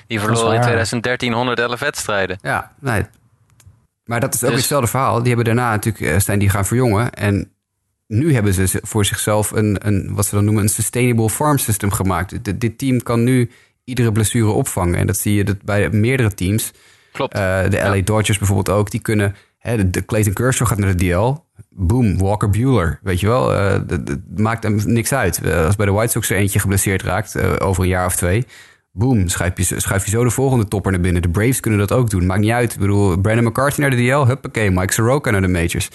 Die verloren in waar. 2013 111 wedstrijden. Ja, nee. Maar dat is ook Dus- hetzelfde verhaal. Die hebben daarna natuurlijk eh, zijn die gaan verjongen. En nu hebben ze voor zichzelf een, een wat ze dan noemen, een sustainable farm system gemaakt. Dit team kan nu iedere blessure opvangen. En dat zie je dat bij meerdere teams. Klopt. Eh, de LA Dodgers bijvoorbeeld ook. Die kunnen. Hè, de, de Clayton Kershaw gaat naar de DL. Boom, Walker Bueller. Weet je wel, eh, dat- dat maakt hem niks uit. Eh, als bij de White Sox er eentje geblesseerd raakt over een jaar of twee. Boom, schuif je, schuif je zo de volgende topper naar binnen. De Braves kunnen dat ook doen. Maakt niet uit. Ik bedoel, Brandon McCarthy naar de DL. Huppakee, Mike Soroka naar de majors.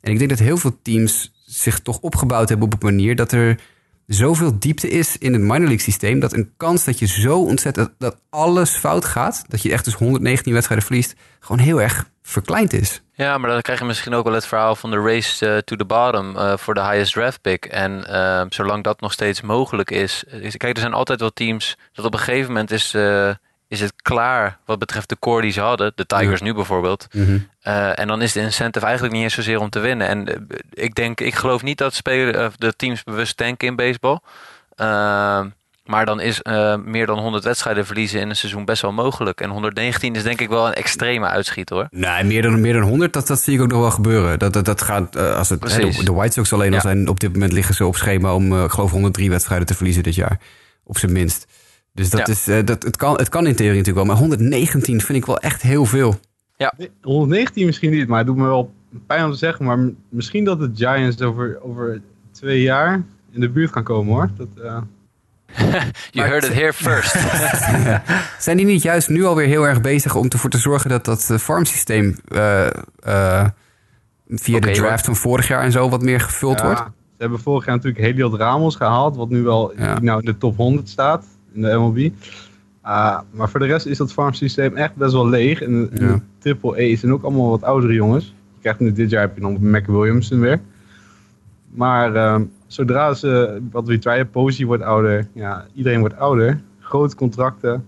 En ik denk dat heel veel teams zich toch opgebouwd hebben op een manier dat er zoveel diepte is in het minor league systeem. Dat een kans dat je zo ontzettend, dat alles fout gaat. Dat je echt dus 119 wedstrijden verliest. Gewoon heel erg verkleind is. Ja, maar dan krijg je misschien ook wel het verhaal van de race eh, to the bottom eh, voor de highest draft pick. En eh, zolang dat nog steeds mogelijk is, is. Kijk, er zijn altijd wel teams dat op een gegeven moment is, eh, is het klaar wat betreft de core die ze hadden. De Tigers nu bijvoorbeeld. Eh, en dan is de incentive eigenlijk niet eens zozeer om te winnen. En eh, ik denk, ik geloof niet dat spelen, of de teams bewust tanken in baseball. Eh, maar dan is eh, meer dan 100 wedstrijden verliezen in een seizoen best wel mogelijk. En 119 is denk ik wel een extreme uitschieter hoor. Nee, meer dan, meer dan 100, dat, dat zie ik ook nog wel gebeuren. Dat, dat, dat gaat, eh, als het, hè, de, de White Sox alleen al zijn, op dit moment liggen ze op schema om, eh, ik geloof, 103 wedstrijden te verliezen dit jaar. Op zijn minst. Dus dat Ja. is, eh, dat, het, kan, het kan in theorie natuurlijk wel, maar 119 vind ik wel echt heel veel. 119 misschien niet, maar het doet me wel pijn om te zeggen. Maar misschien dat de Giants over, over twee jaar in de buurt gaan komen hoor. Dat, eh, [LAUGHS] You heard it here first. [LAUGHS] Zijn die niet juist nu alweer heel erg bezig om ervoor te zorgen dat dat eh, farmsysteem eh, eh, via de draft hoor. van vorig jaar en zo wat meer gevuld ja, wordt? Ze hebben vorig jaar natuurlijk Heliot Ramos gehaald, wat nu wel Ja. nou in de top 100 staat in de MLB. Ah, maar voor de rest is dat farmsysteem echt best wel leeg. En, en Ja. de Triple A zijn ook allemaal wat oudere jongens. Je krijgt nu dit jaar heb je nog Mac Williamson weer. Maar ehm, zodra ze wat retrieven, Posey wordt ouder, ja, iedereen wordt ouder. Grote contracten.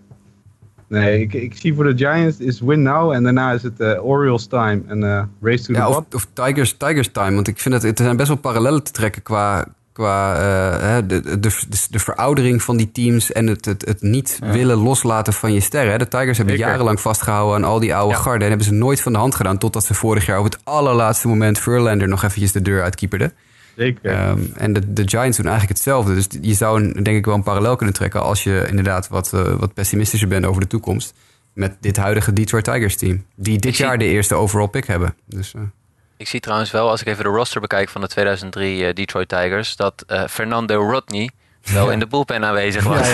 Nee, ik, ik zie voor de Giants is win now en daarna is het eh, Orioles time en eh, race to the Ja, of, Tigers, Tigers time. Want ik vind dat er zijn best wel parallellen te trekken qua, qua eh, de, de, de, de veroudering van die teams en het, het, het niet willen loslaten van je sterren. De Tigers hebben Zeker. jarenlang vastgehouden aan al die oude Ja. garden en hebben ze nooit van de hand gedaan totdat ze vorig jaar op het allerlaatste moment Verlander nog eventjes de deur uitkieperde. Zeker. Ehm, en de, de Giants doen eigenlijk hetzelfde. Dus je zou een, denk ik wel een parallel kunnen trekken als je inderdaad wat, eh, wat pessimistischer bent over de toekomst. Met dit huidige Detroit Tigers team. Die dit Ik zie- jaar de eerste overall pick hebben. Dus, eh, ik zie trouwens wel, als ik even de roster bekijk van de 2003 eh, Detroit Tigers, dat eh, Fernando Rodney wel in de bullpen aanwezig was. [LAUGHS]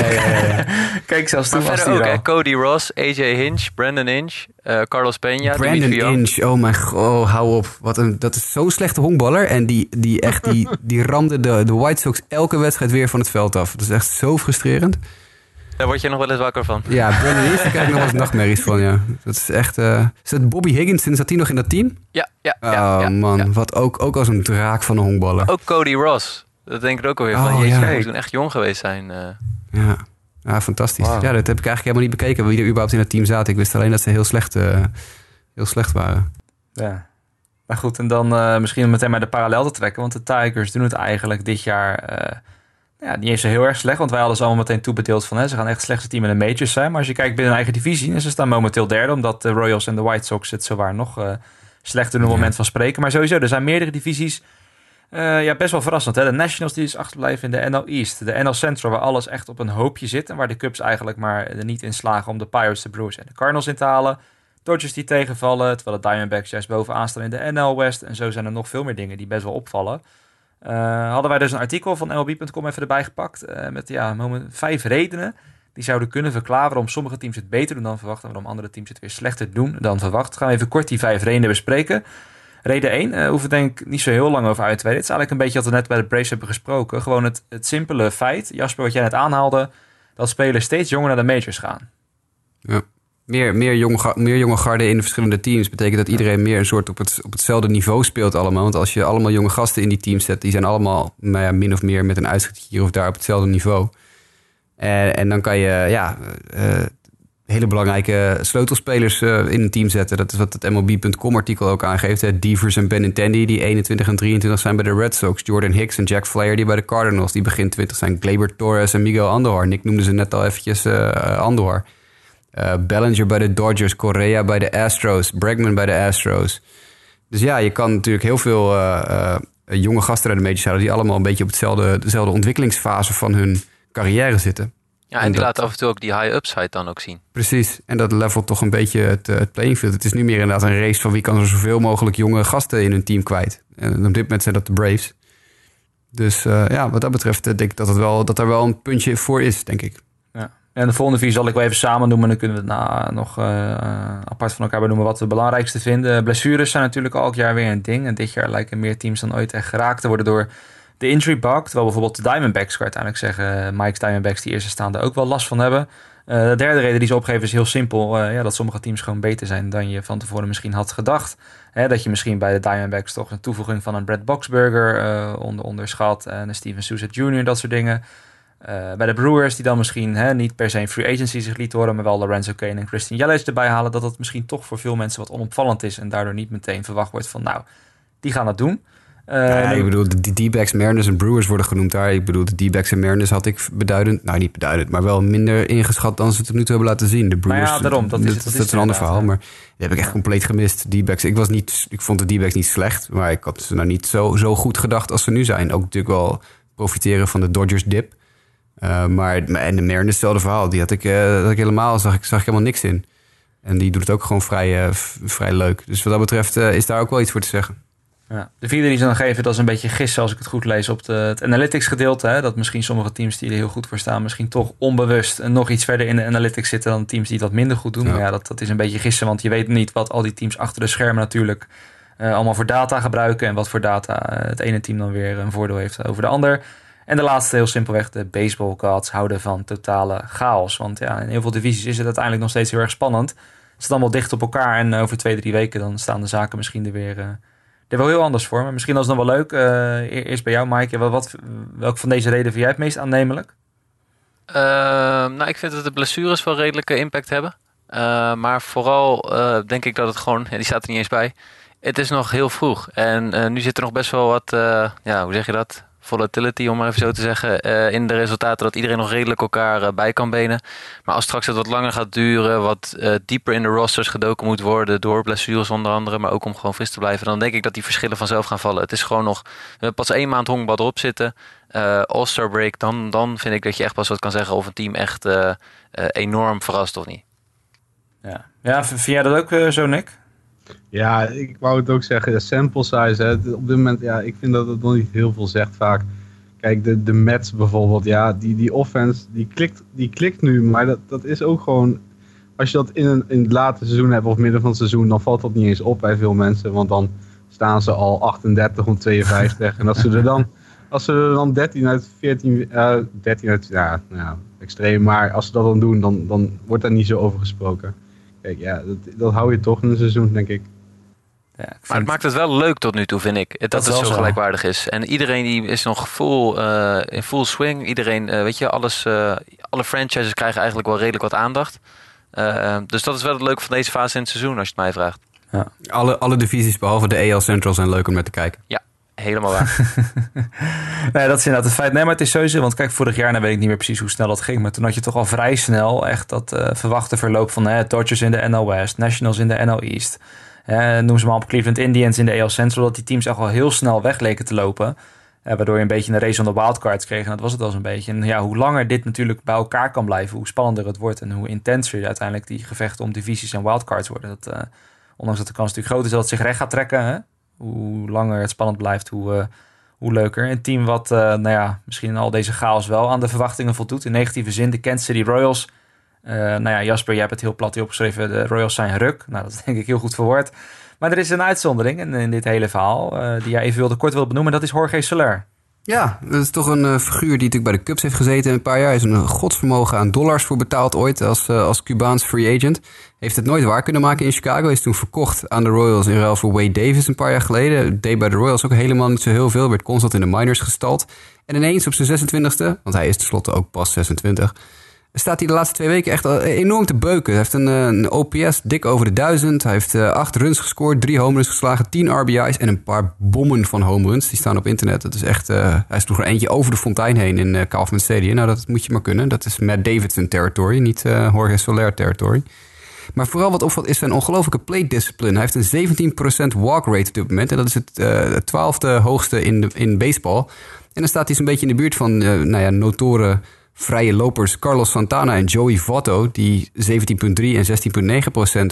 Kijk, zelfs Maar toen was verder hij ook, hè. Cody Ross, AJ Hinch, Brandon Hinch, eh, Carlos Peña, Brandon Dimitri Young. Inch, oh mijn god, oh, hou op. Wat een, dat is zo'n slechte honkballer. En die, die, echt, die, [LAUGHS] die ramde de, de White Sox elke wedstrijd weer van het veld af. Dat is echt zo frustrerend. Daar word je nog wel eens wakker van. Ja, Brandon Inch, daar krijg ik nog wel eens nachtmerries van, ja. Dat is echt... eh is dat Bobby Higgins, zat hij nog in dat team? Ja, ja, Oh ja, ja, man, ja. wat ook, ook als een draak van een honkballer. Ook Cody Ross. Dat denk ik ook alweer van. Oh, jeetje, ja. hij moet toen echt jong geweest zijn. eh. Ja. ja, fantastisch. Ja, dat heb ik eigenlijk helemaal niet bekeken wie er überhaupt in het team zaten. Ik wist alleen dat ze heel slecht, eh, heel slecht waren. Ja. Maar goed, en dan eh, misschien om meteen maar de parallel te trekken. Want de Tigers doen het eigenlijk dit jaar eh, ja, niet eens zo heel erg slecht. Want wij hadden ze allemaal meteen toebedeeld van... Hè, ze gaan echt het slechtste team in de majors zijn. Maar als je kijkt binnen hun eigen divisie... en ze staan momenteel derde... omdat de Royals en de White Sox het zowaar nog eh slechter op het moment van spreken. Maar sowieso, er zijn meerdere divisies... eh, ja, best wel verrassend. Hè? De Nationals die is achterblijven in de NL East. De NL Central, waar alles echt op een hoopje zit. En waar de Cubs eigenlijk maar er niet in slagen... om de Pirates, de Brewers en de Cardinals in te halen. Dodgers die tegenvallen, terwijl de Diamondbacks juist bovenaan staan in de NL West. En zo zijn er nog veel meer dingen die best wel opvallen. Eh, hadden wij dus een artikel van MLB.com even erbij gepakt. eh, met ja, moment, vijf redenen die zouden kunnen verklaren waarom sommige teams het beter doen dan verwacht. En waarom andere teams het weer slechter doen dan verwacht. Gaan we even kort die vijf redenen bespreken. Reden 1, eh hoeven denk ik niet zo heel lang over uit te wijden. Het is eigenlijk een beetje wat we net bij de Braves hebben gesproken. Gewoon het, het simpele feit, Jasper, wat jij net aanhaalde, dat spelers steeds jonger naar de majors gaan. Meer, meer, jonge, meer jonge garden in de verschillende teams betekent dat iedereen meer een soort op, het, op hetzelfde niveau speelt allemaal. Want als je allemaal jonge gasten in die teams zet, die zijn allemaal nou ja, min of meer met een uitschot hier of daar op hetzelfde niveau. En, en dan kan je ja, eh, hele belangrijke sleutelspelers eh, in een team zetten. Dat is wat het MLB.com artikel ook aangeeft. Hè. Devers en Benintendi, die 21 en 23 zijn bij de Red Sox. Jordan Hicks en Jack Flair, die bij de Cardinals, die begin 20 zijn. Gleyber Torres en Miguel Andujar. Nick noemde ze net al eventjes Andujar. Eh, Bellinger bij de Dodgers, Correa bij de Astros, Bregman bij de Astros. Dus ja, je kan natuurlijk heel veel eh, eh, jonge gasten naar de majors halen... die allemaal een beetje op hetzelfde, dezelfde ontwikkelingsfase van hun carrière zitten. Ja, En en die dat- laten af en toe ook die high upside dan ook zien. Precies, en dat levelt toch een beetje het, het playing field. Het is nu meer inderdaad een race van wie kan er zoveel mogelijk jonge gasten in hun team kwijt. En op dit moment zijn dat de Braves. Dus ja, wat dat betreft denk ik dat, het wel, dat er wel een puntje voor is, denk ik. En de volgende vier zal ik wel even samen noemen. Dan kunnen we het na, nog eh, apart van elkaar benoemen wat we het belangrijkste vinden. Blessures zijn natuurlijk elk jaar weer een ding. En dit jaar lijken meer teams dan ooit echt geraakt te worden door de injury bug. Terwijl bijvoorbeeld de Diamondbacks, kan uiteindelijk zeggen, Mike's Diamondbacks, die eerste staande, ook wel last van hebben. Eh, de derde reden die ze opgeven is heel simpel. eh, ja, dat sommige teams gewoon beter zijn dan je van tevoren misschien had gedacht. Hè, dat je misschien bij de Diamondbacks toch een toevoeging van een Brad Boxberger eh, onder, onderschat. En een Steven Souza Jr. dat soort dingen. Eh, bij de Brewers, die dan misschien hè, niet per se een free agency zich liet horen, maar wel Lorenzo Kane en Christian Yelich erbij halen, dat dat misschien toch voor veel mensen wat onopvallend is en daardoor niet meteen verwacht wordt van, nou, die gaan dat doen. Eh, ja, nu- ik bedoel, de D-backs, Mariners en Brewers worden genoemd daar. Ik bedoel, de D-backs en Mariners had ik beduidend, nou niet beduidend, maar wel minder ingeschat dan ze tot nu toe hebben laten zien. De Maar ja, Brewers, daarom, dat is het- dat, dat is is het een ander verhaal, ja. maar die heb ik echt compleet gemist. D-backs, ik, was niet, ik vond de D-backs niet slecht, maar ik had ze nou niet zo, zo goed gedacht als ze nu zijn. Ook natuurlijk wel profiteren van de Dodgers dip. Eh, maar en de Mariners, hetzelfde verhaal. Die had ik, eh, dat ik helemaal, zag ik, zag ik helemaal niks in. En die doet het ook gewoon vrij, eh, vrij leuk. Dus wat dat betreft is daar ook wel iets voor te zeggen. Ja. De vierde die ze dan geven, dat is een beetje gissen als ik het goed lees op de, het analytics gedeelte. Hè? Dat misschien sommige teams die er heel goed voor staan, misschien toch onbewust nog iets verder in de analytics zitten dan teams die dat minder goed doen. Ja. Maar ja, dat, dat is een beetje gissen, want je weet niet wat al die teams achter de schermen natuurlijk allemaal voor data gebruiken. En wat voor data het ene team dan weer een voordeel heeft over de ander. En de laatste, heel simpelweg, de baseball gods houden van totale chaos. Want ja, in heel veel divisies is het uiteindelijk nog steeds heel erg spannend. Het zit allemaal dicht op elkaar en over twee, drie weken dan staan de zaken misschien er weer... eh, er wel heel anders voor. Maar misschien was het nog wel leuk. eh, e- eerst bij jou, Mike. Wat, wat, welk van deze redenen vind jij het meest aannemelijk? Ehm, nou, ik vind dat de blessures wel redelijke impact hebben. Eh, maar vooral eh, denk ik dat het gewoon, ja, die staat er niet eens bij. Het is nog heel vroeg. En eh, nu zit er nog best wel wat, eh, ja, hoe zeg je dat? Volatility, om maar even zo te zeggen, eh, in de resultaten. Dat iedereen nog redelijk elkaar eh, bij kan benen. Maar als straks het wat langer gaat duren, wat eh, dieper in de rosters gedoken moet worden. Door blessures onder andere, maar ook om gewoon fris te blijven. Dan denk ik dat die verschillen vanzelf gaan vallen. Het is gewoon nog we hebben pas één maand honkbal erop zitten. All-Star break, dan, dan vind ik dat je echt pas wat kan zeggen of een team echt enorm verrast of niet. Ja, ja vind jij dat ook zo, Nick? Ja, ik wou het ook zeggen, de sample size. Hè, op dit moment, ja, ik vind dat het nog niet heel veel zegt vaak. Kijk, de, de Mets bijvoorbeeld, ja, die, die offense, die klikt, die klikt nu. Maar dat, dat is ook gewoon, als je dat in, een, in het late seizoen hebt of midden van het seizoen, dan valt dat niet eens op bij veel mensen. Want dan staan ze al 38 om 52. en als ze er dan, als ze er dan 13 uit 14, eh 13 uit, ja, nou extreem. Maar als ze dat dan doen, dan, dan wordt daar niet zo over gesproken. Kijk, ja, dat, dat hou je toch in een seizoen, denk ik. Ja, ik Maar het maakt het wel leuk tot nu toe, vind ik. Dat, Dat het zo zo. gelijkwaardig is. En iedereen die is nog full, eh, in full swing. Iedereen, eh, weet je, alles, eh, alle franchises krijgen eigenlijk wel redelijk wat aandacht. Eh, dus dat is wel het leuke van deze fase in het seizoen, als je het mij vraagt. Alle, alle divisies behalve de AL Central zijn leuk om naar te kijken. Helemaal waar. [LAUGHS] nee, dat is inderdaad het feit. Nee, maar het is sowieso. Want kijk, vorig jaar, nou weet ik niet meer precies hoe snel dat ging. Maar toen had je toch al vrij snel echt dat eh, verwachte verloop van hè, Dodgers in de NL West, Nationals in de NL East. Eh, noem ze maar op Cleveland Indians in de AL Central. Dat die teams echt al heel snel weg leken te lopen. Eh, waardoor je een beetje een race om de wildcards kreeg. En dat was het wel zo'n beetje. En ja, hoe langer dit natuurlijk bij elkaar kan blijven, hoe spannender het wordt. En hoe intenser uiteindelijk die gevechten om divisies en wildcards worden. Dat, eh, ondanks dat de kans natuurlijk groot is dat het zich recht gaat trekken. Hè? Hoe langer het spannend blijft, hoe, eh, hoe leuker. Een team wat, eh, nou ja, misschien al deze chaos wel aan de verwachtingen voldoet. In negatieve zin, de Kansas City Royals. Eh, nou ja, Jasper, jij hebt het heel plat hier opgeschreven. De Royals zijn ruk. Nou, dat is denk ik heel goed verwoord. Maar er is een uitzondering in, in dit hele verhaal, die jij even wilde kort wil benoemen. Dat is Jorge Soler. Ja, dat is toch een eh, figuur die natuurlijk bij de Cubs heeft gezeten een paar jaar. Hij is een godsvermogen aan dollars voor betaald ooit als, eh, als Cubaans free agent. Heeft het nooit waar kunnen maken in Chicago. Is toen verkocht aan de Royals in ruil voor Wade Davis een paar jaar geleden. Deed bij de Royals ook helemaal niet zo heel veel. Werd constant in de minors gestald. En ineens op zijn 26e, want hij is tenslotte ook pas 26 staat hij de laatste twee weken echt al enorm te beuken. Hij heeft een, eh, OPS dik over de duizend. Hij heeft uh, acht runs gescoord, drie home runs geslagen, tien RBI's en een paar bommen van home runs. Die staan op internet. Dat is echt, hij sloeg er eentje over de fontein heen in uh, Stadium. Nou, dat moet je maar kunnen. Dat is Matt Davidson territory, niet Jorge Soler territory. Maar vooral wat opvalt is zijn ongelofelijke plate discipline. Hij heeft een 17% walk rate op dit moment. En dat is het twaalfde hoogste in, in baseball. En dan staat hij zo'n beetje in de buurt van nou ja, notoren vrije lopers Carlos Santana en Joey Votto, die 17,3 en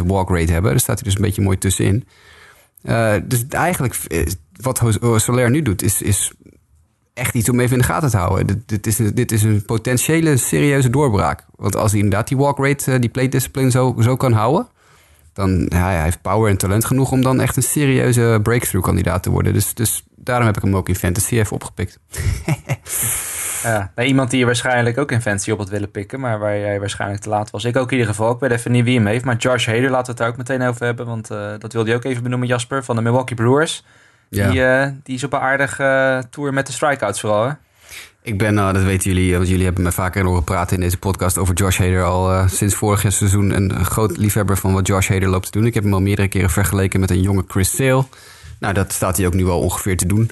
16,9% walk rate hebben. Daar staat hij dus een beetje mooi tussenin. Uh, dus eigenlijk, wat Soler nu doet, is, is echt iets om even in de gaten te houden. Dit, is, dit is een potentiële, serieuze doorbraak. Want als hij inderdaad die walk rate, die plate discipline zo, zo kan houden, dan ja, hij heeft power en talent genoeg om dan echt een serieuze breakthrough kandidaat te worden. Dus, dus daarom heb ik hem ook in fantasy even opgepikt. [LAUGHS] Ja, nou, iemand die je waarschijnlijk ook in fancy op had willen pikken, maar waar jij waarschijnlijk te laat was. Ik ook in ieder geval. Ik weet even niet wie hem heeft, maar Josh Hader laten we het daar ook meteen over hebben. Want uh, dat wilde je ook even benoemen, Jasper, van de Milwaukee Brewers. Die, ja. uh, die is op een aardige uh, tour met de strikeouts vooral, hè? Ik ben, dat weten jullie, want jullie hebben me vaker horen praten in deze podcast over Josh Hader al sinds vorig seizoen. Een groot liefhebber van wat Josh Hader loopt te doen. Ik heb hem al meerdere keren vergeleken met een jonge Chris Sale. Nou, dat staat hij ook nu wel ongeveer te doen.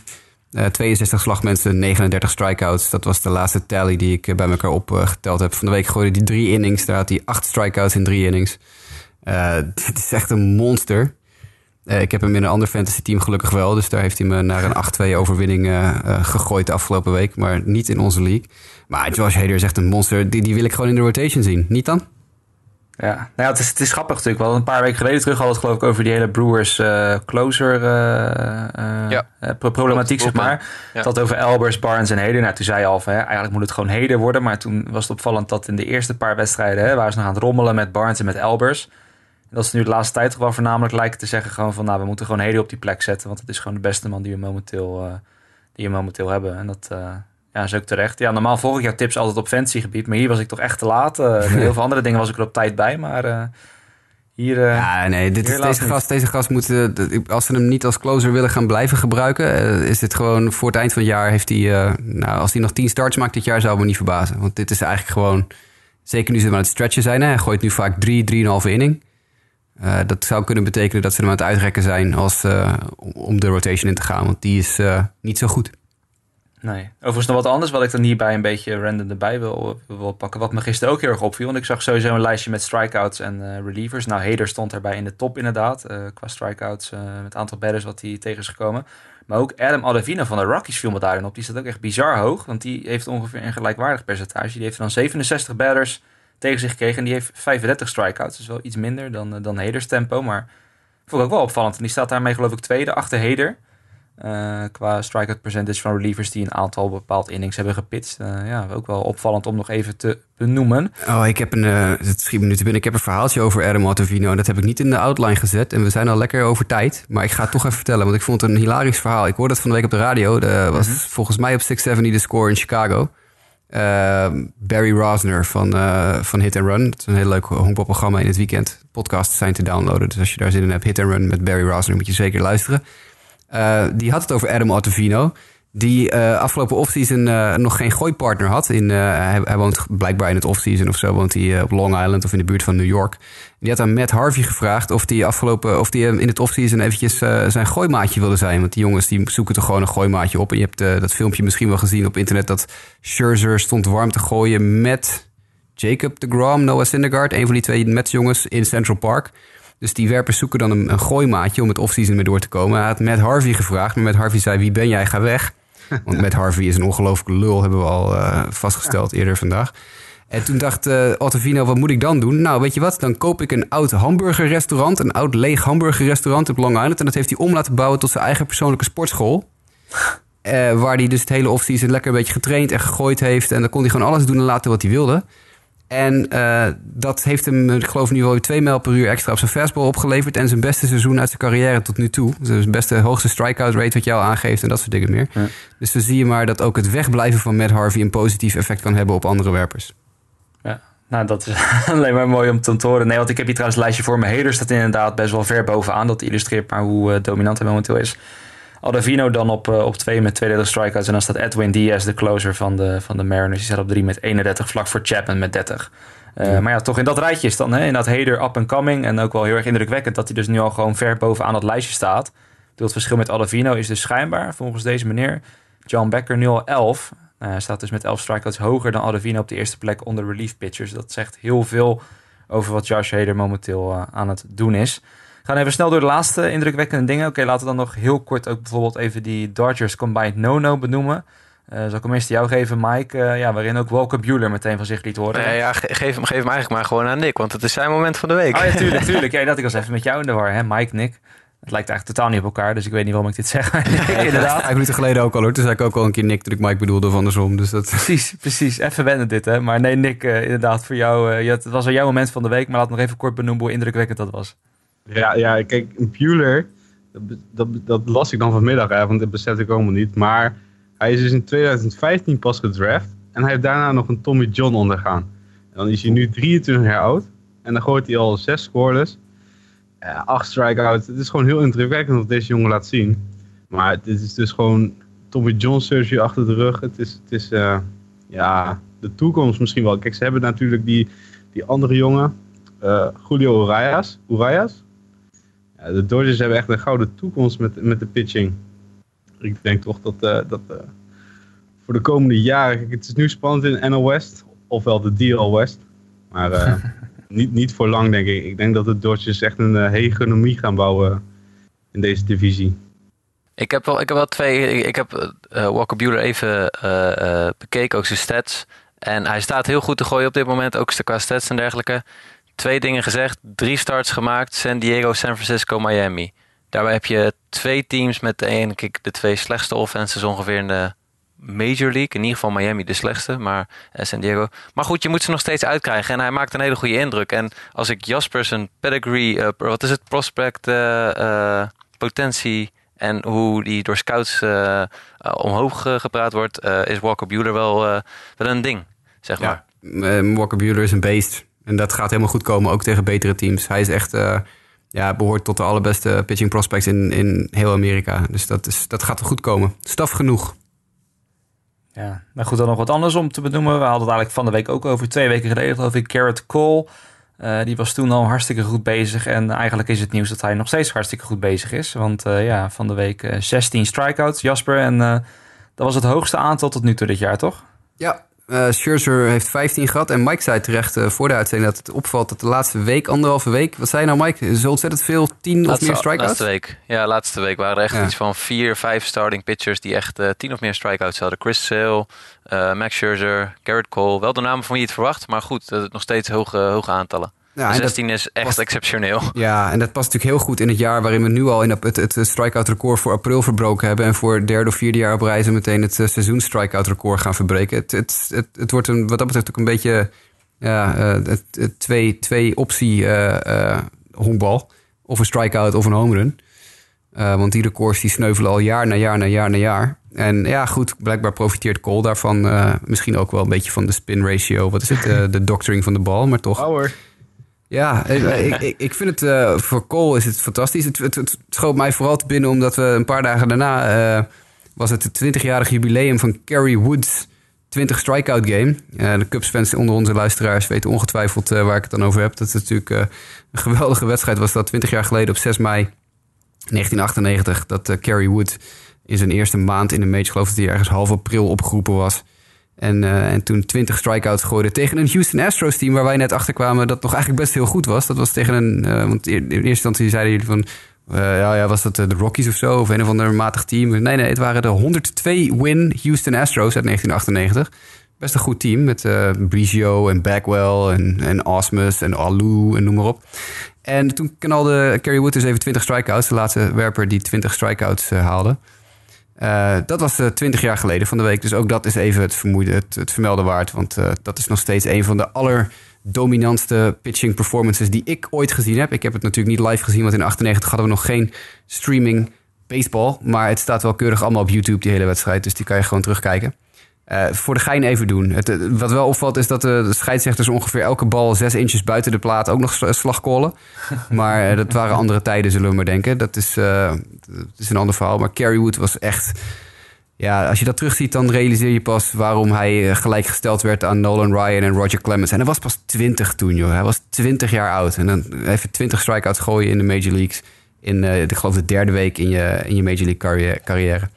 Uh, 62 slagmensen, 39 strikeouts. Dat was de laatste tally die ik bij elkaar opgeteld heb. Van de week gooide hij drie innings. Daar had hij acht strikeouts in drie innings. [LAUGHS] Dit is echt een monster. Ik heb hem in een ander fantasy team gelukkig wel. Dus daar heeft hij me naar een 8-2 overwinning gegooid de afgelopen week. Maar niet in onze league. Maar Josh Hader is echt een monster. Die, die wil ik gewoon in de rotation zien. Niet dan? Ja, nou ja, het is, het is grappig natuurlijk. wel. een paar weken geleden terug hadden het geloof ik over die hele Brewers uh, closer uh, ja. problematiek, zeg maar. Ja. Dat over Elbers, Barnes en Heder. Nou, toen zei je al van, hè, eigenlijk moet het gewoon Heder worden. Maar toen was het opvallend dat in de eerste paar wedstrijden... Hè, waren ze nog aan het rommelen met Barnes en met Elbers. En dat ze nu de laatste tijd gewoon voornamelijk lijken te zeggen... gewoon van, nou, we moeten gewoon Heder op die plek zetten. Want het is gewoon de beste man die we momenteel, die we momenteel hebben. En dat... Ja, dat is ook terecht. Ja, normaal volg ik jouw tips altijd op fantasygebied, maar hier was ik toch echt te laat. Uh, heel veel andere dingen was ik er op tijd bij, maar uh, hier... Uh, ja, nee, dit is, deze, gast, deze gast moet, als ze hem niet als closer willen gaan blijven gebruiken, is dit gewoon voor het eind van het jaar heeft hij, nou, als hij nog 10 starts maakt dit jaar, zou me niet verbazen. Want dit is eigenlijk gewoon, zeker nu ze aan het stretchen zijn, hè, hij gooit nu vaak 3, 3,5 inning. dat zou kunnen betekenen dat ze hem aan het uitrekken zijn als, om de rotation in te gaan, want die is niet zo goed. Nee. Overigens nog wat anders wat ik dan hierbij een beetje random erbij wil, wil pakken. Wat me gisteren ook heel erg opviel. Want ik zag sowieso een lijstje met strikeouts en uh, relievers. Nou, Heder stond erbij in de top inderdaad. Uh, qua strikeouts uh, met het aantal batters wat hij tegen is gekomen. Maar ook Adam Ottavino van de Rockies viel me daarin op. Die staat ook echt bizar hoog. Want die heeft ongeveer een gelijkwaardig percentage. Die heeft dan 67 batters tegen zich gekregen. En die heeft 35 strikeouts. Dus wel iets minder dan, dan Heders tempo. Maar vond ik ook wel opvallend. En die staat daarmee geloof ik tweede achter Heder. Uh, qua strikeout percentage van relievers die een aantal bepaald innings hebben gepitst. Uh, ja, ook wel opvallend om nog even te benoemen. Oh, ik heb een, uh, het schiet minuten binnen. Ik heb een verhaaltje over Adam Ottavino. En dat heb ik niet in de outline gezet. En we zijn al lekker over tijd. Maar ik ga het toch even vertellen, want ik vond het een hilarisch verhaal. Ik hoorde dat van de week op de radio. Dat was -hmm. volgens mij op 670 de score in Chicago. Barry Rosner van, van Hit and Run. Het is een heel leuk honkbalprogramma in het weekend. Podcasts zijn te downloaden. Dus als je daar zin in hebt, Hit and Run met Barry Rosner, moet je zeker luisteren. Uh, die had het over Adam Ottavino. Die uh, afgelopen offseason uh, nog geen gooipartner had. In, hij, hij, woont blijkbaar in het offseason of zo. Woont hij op Long Island of in de buurt van New York. Die had aan Matt Harvey gevraagd of hij afgelopen, of die in het offseason eventjes zijn gooimaatje wilde zijn. Want die jongens die zoeken toch gewoon een gooimaatje op. En je hebt dat filmpje misschien wel gezien op internet. Dat Scherzer stond warm te gooien met Jacob de Grom, Noah Syndergaard. Een van die twee Mets-jongens in Central Park. Dus die werpers zoeken dan een, een gooimaatje om het offseason mee door te komen. Hij had Matt Harvey gevraagd, maar Matt Harvey zei: Wie ben jij? Ga weg. [LAUGHS] Want Matt Harvey is een ongelooflijke lul, hebben we al uh, vastgesteld eerder vandaag. En toen dacht uh, Ottavino, wat moet ik dan doen? Nou, weet je wat? Dan koop ik een oud hamburgerrestaurant, een oud leeg hamburgerrestaurant op Long Island. En dat heeft hij om laten bouwen tot zijn eigen persoonlijke sportschool. Uh, waar hij dus het hele offseason lekker een beetje getraind en gegooid heeft. En dan kon hij gewoon alles doen en laten wat hij wilde. En eh, dat heeft hem, ik geloof nu wel 2 mijl per uur extra op zijn fastball opgeleverd. En zijn beste seizoen uit zijn carrière tot nu toe. Dus zijn beste hoogste strikeout rate wat jou aangeeft en dat soort dingen meer. Ja. Dus dan zie je maar dat ook het wegblijven van Matt Harvey een positief effect kan hebben op andere werpers. Ja, nou dat is [LAUGHS] alleen maar mooi om te horen. Nee, want ik heb hier trouwens een lijstje voor me. Hader staat inderdaad best wel ver bovenaan. Dat illustreert maar hoe eh, dominant hij momenteel is. Aldavino dan op, eh, op 2 met 32 strikeouts. En dan staat Edwin Diaz, de closer van de, van de Mariners. Die staat op 3 met 31, vlak voor Chapman met 30. Uh, Maar ja, toch in dat rijtje is dan hè, in dat Hader up and coming. En ook wel heel erg indrukwekkend dat hij dus nu al gewoon ver bovenaan dat lijstje staat. Het verschil met Aldavino is dus schijnbaar, volgens deze meneer, John Becker nu al 11. Uh, hij staat dus met 11 strikeouts hoger dan Aldavino op de eerste plek onder relief pitchers. Dat zegt heel veel over wat Josh Hader momenteel uh, aan het doen is. We gaan even snel door de laatste indrukwekkende dingen. Oké, okay, laten we dan nog heel kort ook bijvoorbeeld even die Dodgers Combined No-No benoemen. Uh, zal ik hem eerst jou geven, Mike? Uh, ja, waarin ook Walker Bueller meteen van zich liet horen. Nee, ja, ge geef, hem, geef hem eigenlijk maar gewoon aan Nick, want het is zijn moment van de week. Oh ja, tuurlijk, [LAUGHS] tuurlijk. Ja, dat ik was even met jou in de war, hè? Mike, Nick. Het lijkt eigenlijk totaal niet op elkaar, dus ik weet niet waarom ik dit zeg. [LAUGHS] Nee, inderdaad. Vijf minuten geleden ook al hoor. Toen zei ik ook al een keer Nick dat ik Mike bedoelde of andersom. Dus dat... Precies, precies. Even wennen dit hè. Maar nee, Nick, uh, inderdaad voor jou. Uh, het was wel jouw moment van de week, maar laat nog even kort benoemen hoe indrukwekkend dat was. Ja, ja kijk, een Bueller, dat, dat, dat, las ik dan vanmiddag, hè, want dat besefte ik allemaal niet. Maar hij is dus in 2015 pas gedraft en hij heeft daarna nog een Tommy John ondergaan. En dan is hij nu 23 jaar oud en dan gooit hij al zes scoreless. Ja, acht strikeouts. Het is gewoon heel indrukwekkend wat deze jongen laat zien. Maar dit is dus gewoon Tommy John surgery achter de rug. Het is, het is uh, ja, de toekomst misschien wel. Kijk, ze hebben natuurlijk die, die andere jongen, uh, Julio Urias. Urias. Ja, de Dodgers hebben echt een gouden toekomst met, met de pitching. Ik denk toch dat, uh, dat voor de komende jaren... Kijk, het is nu spannend in NL West, ofwel de DL West. Maar [LAUGHS] niet, niet voor lang, denk ik. Ik denk dat de Dodgers echt een uh, hegemonie gaan bouwen in deze divisie. Ik heb wel, ik heb wel twee. Ik, ik heb uh, Walker Bueller even uh, bekeken, ook zijn stats. En hij staat heel goed te gooien op dit moment, ook qua stats en dergelijke. Twee dingen gezegd, drie starts gemaakt: San Diego, San Francisco, Miami. Daarbij heb je twee teams met de, een, de twee slechtste offenses ongeveer in de Major League. In ieder geval Miami de slechtste, maar uh, San Diego. Maar goed, je moet ze nog steeds uitkrijgen. En hij maakt een hele goede indruk. En als ik Jasper zijn pedigree, uh, wat is het, prospect, uh, potentie en hoe die door scouts omhoog gepraat wordt, is Walker Bueller wel, wel een ding, zeg maar. Ja, Walker Bueller is een beest. En dat gaat helemaal goed komen, ook tegen betere teams. Hij is echt ja, behoort tot de allerbeste pitching prospects in, in heel Amerika. Dus dat, is, dat gaat wel goed komen. Staf genoeg. Ja, nou goed, dan nog wat anders om te benoemen. We hadden het eigenlijk van de week ook over. Twee weken geleden geloof ik, Garrett Cole. Uh, die was toen al hartstikke goed bezig. En eigenlijk is het nieuws dat hij nog steeds hartstikke goed bezig is. Want uh, ja, van de week uh, 16 strikeouts, Jasper. En uh, dat was het hoogste aantal tot nu toe dit jaar, toch? Ja, uh, Scherzer heeft 15 gehad. En Mike zei terecht uh, voor de uitzending dat het opvalt dat de laatste week, anderhalve week... Wat zei je nou Mike? Is ontzettend veel, 10 laatste, of meer strikeouts? Laatste week. Ja, laatste week waren er echt ja. iets van vier, vijf starting pitchers... die echt uh, 10 of meer strikeouts hadden. Chris Sale, Max Scherzer, Garrett Cole. Wel de namen van wie je het verwacht, maar goed, nog steeds hoge, hoge aantallen. Ja, 16 is echt past, exceptioneel. Ja, en dat past natuurlijk heel goed in het jaar waarin we nu al in het, het, het strikeout record voor april verbroken hebben. En voor het derde of vierde jaar op reizen meteen het seizoen strikeout record gaan verbreken. Het, het, het, het wordt een, wat dat betreft ook een beetje ja, uh, het, het twee, twee optie uh, uh, honkbal. Of een strikeout of een home run. want die records die sneuvelen al jaar na jaar na jaar na jaar. En ja, goed, blijkbaar profiteert Cole daarvan. misschien ook wel een beetje van de spin ratio. Wat is het? de doctoring van de bal, maar toch. Power. Ja, ik, ik, ik vind het uh, voor Cole is het fantastisch. Het, het, schoot mij vooral te binnen omdat we een paar dagen daarna was het het 20-jarig jubileum van Kerry Woods 20 strikeout game. De Cubs-fans onder onze luisteraars weten ongetwijfeld waar ik het dan over heb. Dat is natuurlijk een geweldige wedstrijd was dat 20 jaar geleden op 6 mei 1998 dat Kerry Wood in zijn eerste maand in de major, geloof dat hij ergens half april opgeroepen was. En, uh, en toen 20 strikeouts gooide tegen een Houston Astros team... waar wij net achter kwamen dat nog eigenlijk best heel goed was. Dat was tegen een... Uh, want in eerste instantie zeiden jullie van... Uh, ja, ja, was dat de Rockies of zo? Of een of ander matig team? Nee, nee, het waren de 102-win Houston Astros uit 1998. Best een goed team met Brigio en Bagwell en, en Osmus en Alou en noem maar op. En toen knalde Kerry Wood dus even 20 strikeouts. De laatste werper die 20 strikeouts haalde. Eh, dat was eh 20 jaar geleden van de week. Dus ook dat is even het, vermoeden, het, het vermelden waard. Want eh, dat is nog steeds een van de allerdominantste pitching performances die ik ooit gezien heb. Ik heb het natuurlijk niet live gezien, want in 98 hadden we nog geen streaming baseball. Maar het staat wel keurig allemaal op YouTube, die hele wedstrijd. Dus die kan je gewoon terugkijken. Eh, voor de gein even doen. Het, eh, wat wel opvalt is dat de, de scheidsrechters ongeveer elke bal zes inches buiten de plaat ook nog slag- slag callen. [LAUGHS] Maar eh, dat waren andere tijden, zullen we maar denken. Dat is, eh, dat is een ander verhaal. Maar Kerry Wood was echt... Ja, als je dat terugziet, dan realiseer je pas waarom hij eh, gelijkgesteld werd aan Nolan Ryan en Roger Clemens. En hij was pas 20 toen, joh. Hij was 20 jaar oud. En dan even 20 strikeouts gooien in de Major Leagues. In, eh, ik geloof, de derde week in je, in je Major League carrière.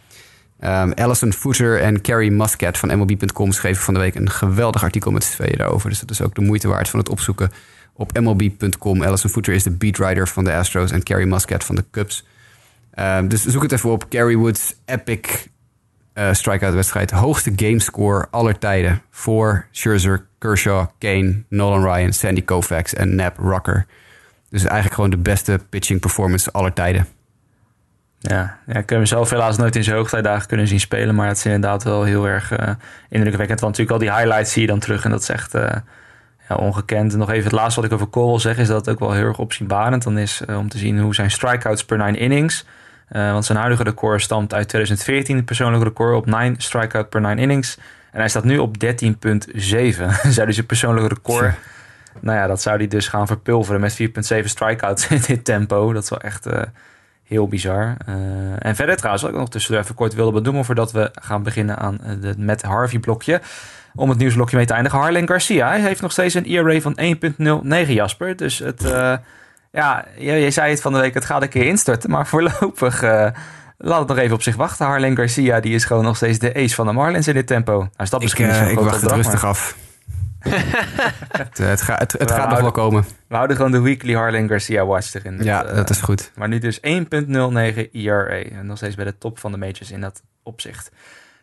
Carrière. Ehm, Allison Footer en Carrie Muscat van MLB.com schreven van de week een geweldig artikel met z'n tweeën daarover. Dus dat is ook de moeite waard van het opzoeken op MLB.com. Allison Footer is de beatwriter van de Astros en Carrie Muscat van de Cubs. Ehm, dus zoek het even op. Carrie Woods epic eh strikeout-wedstrijd. Hoogste gamescore aller tijden voor Scherzer, Kershaw, Kane, Nolan Ryan, Sandy Koufax en Nap Rocker. Dus eigenlijk gewoon de beste pitching performance aller tijden. Ja, ja, ik heb hem zelf helaas nooit in zijn hoogtijdagen kunnen zien spelen. Maar het is inderdaad wel heel erg eh, indrukwekkend. Want natuurlijk al die highlights zie je dan terug. En dat is echt eh, ja, ongekend. En nog even het laatste wat ik over Cole wil zeggen. Is dat het ook wel heel erg opzienbarend. Dan is eh, om te zien hoe zijn strikeouts per 9 innings. want zijn huidige record stamt uit 2014. Het persoonlijke record op 9 strikeout per 9 innings. En hij staat nu op 13,7. [LAUGHS] Zou dus zijn persoonlijke record... Nou ja, dat zou hij dus gaan verpulveren met 4,7 strikeouts [LAUGHS] in dit tempo. Dat is wel echt heel bizar. Eh, en verder trouwens, wat ik nog tussendoor even kort wilde benoemen... voordat we gaan beginnen aan eh, het Matt Harvey-blokje. Om het nieuwsblokje mee te eindigen. Harlan Garcia hij heeft nog steeds een ERA van 1,09 Jasper. Dus het... eh, ja, je, je zei het van de week, het gaat een keer instorten. Maar [LAUGHS] voorlopig... Laat het nog even op zich wachten. Harlan Garcia die is gewoon nog steeds de ace van de Marlins in dit tempo. Hij staat Ik, misschien niet ik wacht het rustig af. Het, eh, het, ga- het, gaat nog houden- wel komen. We houden gewoon de weekly Harlan Garcia watch erin. Ja, eh, dat is goed. Maar nu dus 1.09 ERA. En nog steeds bij de top van de majors in dat opzicht.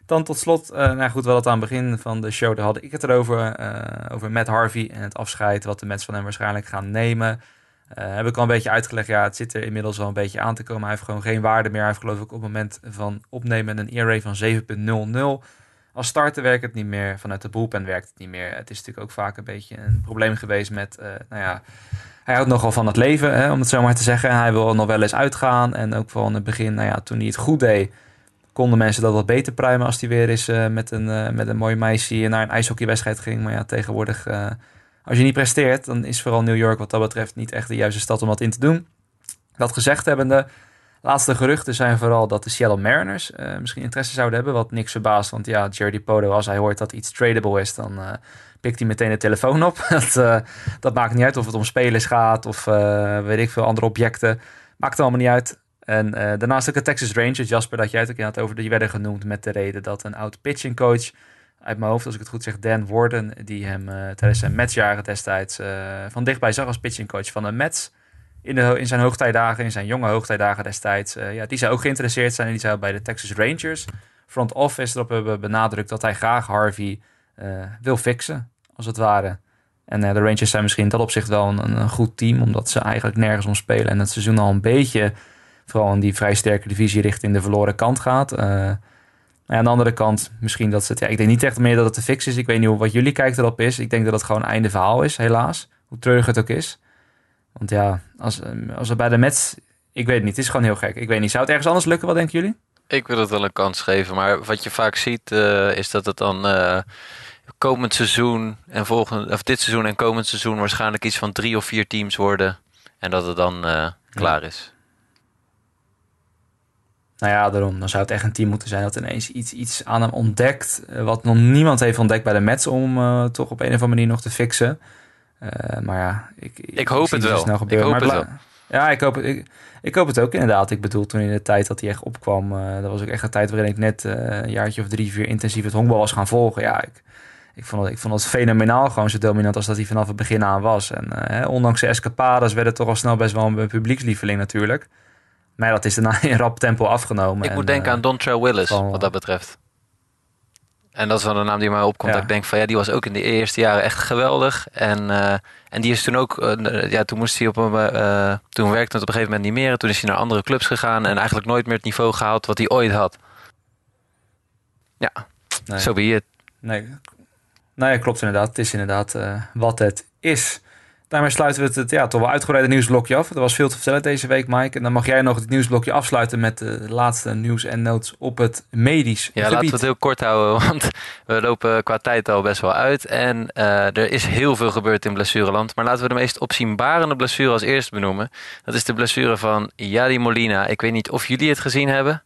Dan tot slot, eh nou goed, wel het aan het begin van de show, daar had ik het erover. eh, over Matt Harvey en het afscheid, wat de Mets van hem waarschijnlijk gaan nemen. Eh, heb ik al een beetje uitgelegd, ja, het zit er inmiddels wel een beetje aan te komen. Hij heeft gewoon geen waarde meer. Hij heeft geloof ik op het moment van opnemen een ERA van 7.00. Als starter werkt het niet meer, vanuit de bullpen werkt het niet meer. Het is natuurlijk ook vaak een beetje een probleem geweest met, eh, nou ja, hij houdt nogal van het leven, hè, om het zo maar te zeggen. Hij wil nog wel eens uitgaan. En ook vooral in het begin, nou ja, toen hij het goed deed, konden mensen dat wat beter pruimen als hij weer eens eh, met, een, eh, met een mooi meisje naar een ijshockeywedstrijd ging. Maar ja, tegenwoordig, als je niet presteert, dan is vooral New York wat dat betreft niet echt de juiste stad om wat in te doen. Dat gezegd hebbende, laatste geruchten zijn vooral dat de Seattle Mariners eh, misschien interesse zouden hebben. Wat niks verbaast, want ja, Jerry Poto, als hij hoort dat iets tradable is, dan eh, pikt hij meteen de telefoon op. [LAUGHS] dat, eh, dat maakt niet uit of het om spelers gaat of weet ik veel andere objecten. Maakt allemaal niet uit. En daarnaast ook de Texas Rangers, Jasper, dat jij het ook had over, die werden genoemd met de reden dat een oud pitching coach uit mijn hoofd, als ik het goed zeg, Dan Warden, die hem tijdens zijn Metsjaren destijds van dichtbij zag als pitching coach van de Mets. In, in zijn hoogtijdagen, in zijn jonge hoogtijdagen destijds. eh, ja, die zou ook geïnteresseerd zijn en die zou bij de Texas Rangers front office erop hebben benadrukt dat hij graag Harvey eh, wil fixen, als het ware. En eh, de Rangers zijn misschien in dat opzicht wel een, een goed team, omdat ze eigenlijk nergens om spelen en het seizoen al een beetje, vooral in die vrij sterke divisie, richting de verloren kant gaat. Ja, aan de andere kant, misschien dat ze het. Ja, ik denk niet echt meer dat het te fix is. Ik weet niet wat jullie kijk erop is. Ik denk dat het gewoon einde verhaal is, helaas. Hoe treurig het ook is. Want ja, als, als we bij de Mets. Ik weet het niet, het is gewoon heel gek. Ik weet niet, zou het ergens anders lukken? Wat denken jullie? Ik wil het wel een kans geven, maar wat je vaak ziet eh, is dat het dan eh, komend seizoen en volgend, of dit seizoen en komend seizoen waarschijnlijk iets van drie of vier teams worden en dat het dan eh, klaar is. Nou ja, daarom. Dan zou het echt een team moeten zijn dat ineens iets, iets aan hem ontdekt. Wat nog niemand heeft ontdekt bij de Mets om toch op een of andere manier nog te fixen. Eh, maar ja, ik, Ik hoop het wel. snel Ik hoop Maar het bla- Ja, ik hoop, ik, ik hoop het ook inderdaad. Ik bedoel, toen in de tijd dat hij echt opkwam, eh, dat was ook echt een tijd waarin ik net eh, een jaartje of drie, vier intensief het honkbal was gaan volgen. Ja, ik, ik, vond het, ik vond het fenomenaal, gewoon zo dominant als dat hij vanaf het begin aan was. En hè, ondanks de escapades werd het toch al snel best wel een publiekslieveling natuurlijk. Maar ja, dat is daarna [LAUGHS] in rap tempo afgenomen. Ik En, moet denken aan Dontrell Willis, wat dat betreft. En dat is wel een naam die mij opkomt. Ja. Dat ik denk van ja, die was ook in de eerste jaren echt geweldig. En, eh, en die is toen ook, eh, ja, toen moest hij op een, eh, toen werkte het op een gegeven moment niet meer. En toen is hij naar andere clubs gegaan en eigenlijk nooit meer het niveau gehaald wat hij ooit had. Ja, Nee. zo be it. Nee. Nou ja, klopt inderdaad. Het is inderdaad wat het is. Daarmee sluiten we het, het ja, toch wel uitgebreide nieuwsblokje af. Er was veel te vertellen deze week, Mike. En dan mag jij nog het nieuwsblokje afsluiten met de laatste nieuws en notes op het medisch Ja, gebied. laten we het heel kort houden, [LAUGHS] want we lopen qua tijd al best wel uit. En eh, er is heel veel gebeurd in blessureland. Maar laten we de meest opzienbarende blessure als eerste benoemen. Dat is de blessure van Yadi Molina. Ik weet niet of jullie het gezien hebben.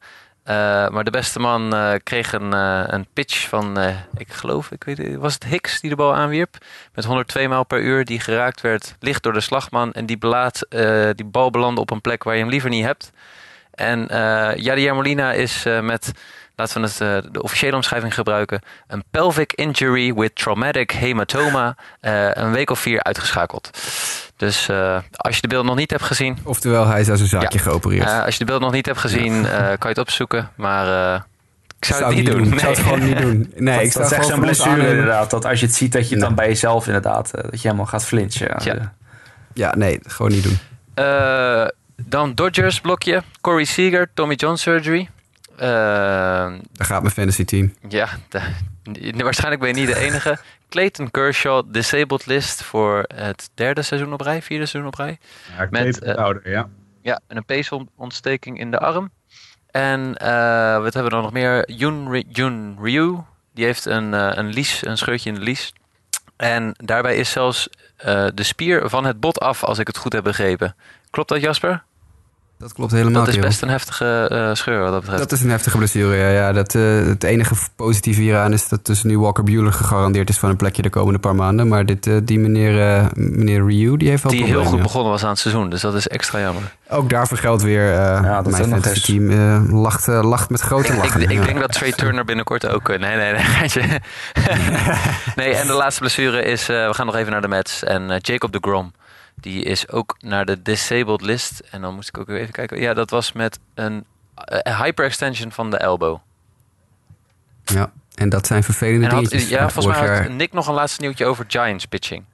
Eh, maar de beste man eh, kreeg een, eh, een pitch van, ik geloof, ik weet, was het Hicks die de bal aanwierp? Met 102 mijl per uur, die geraakt werd licht door de slagman. En die, belaat, die bal belandde op een plek waar je hem liever niet hebt. En Yadier Molina is met, laten we het, de officiële omschrijving gebruiken, een pelvic injury with traumatic hematoma, een week of vier uitgeschakeld. Dus eh, als je de beeld nog niet hebt gezien, Oftewel, hij is aan zijn zaakje Ja. geopereerd. eh, als je de beeld nog niet hebt gezien, eh, kan je het opzoeken. Maar eh, ik zou, Zou het niet doen. Ik zou het Nee. gewoon niet doen. Nee, dat, ik dat zou is echt zo'n blessure inderdaad. Dat als je het ziet, dat je het dan Nee. bij jezelf inderdaad, eh, dat je helemaal gaat flinchen. Ja. Ja. Ja, nee, gewoon niet doen. Eh, dan Dodgers blokje, Corey Seager, Tommy John surgery. Daar gaat mijn fantasy team. Ja, de- [LAUGHS] waarschijnlijk ben je niet de enige. Clayton Kershaw, disabled list voor het derde seizoen op rij, vierde seizoen op rij. Ja, Met, eh, ouder, ja. Ja, en een peesontsteking in de arm. En eh, wat hebben we dan nog meer? Jun, Jun Ryu, die heeft een, eh, een lies, een scheurtje in de lies. En daarbij is zelfs de spier van het bot af, als ik het goed heb begrepen. Klopt dat, Jasper? Dat klopt helemaal, Dat is best een heftige eh, scheur wat dat betreft. Dat is een heftige blessure, ja. ja dat, eh, het enige positieve hieraan is dat dus nu Walker Bueller gegarandeerd is van een plekje de komende paar maanden. Maar dit, eh, die meneer, eh, meneer Ryu, die heeft wel die heel goed ja. begonnen was aan het seizoen, dus dat is extra jammer. Ook daarvoor geldt weer, eh dat is mijn fantasy team eh, lacht, lacht met grote Ik, lachen. ik, ik ja. denk dat Trey Turner binnenkort ook... Nee, nee, nee. [LAUGHS] geintje. [LAUGHS] nee, en de laatste blessure is... eh, we gaan nog even naar de Mets. En eh, Jacob de Grom. Die is ook naar de disabled list. En dan moest ik ook weer even kijken. Ja, dat was met een eh, hyperextension van de elbow. Ja, en dat zijn vervelende En had, dingetjes. ja, volgens mij had jaar- Nick nog een laatste nieuwtje over Giants pitching.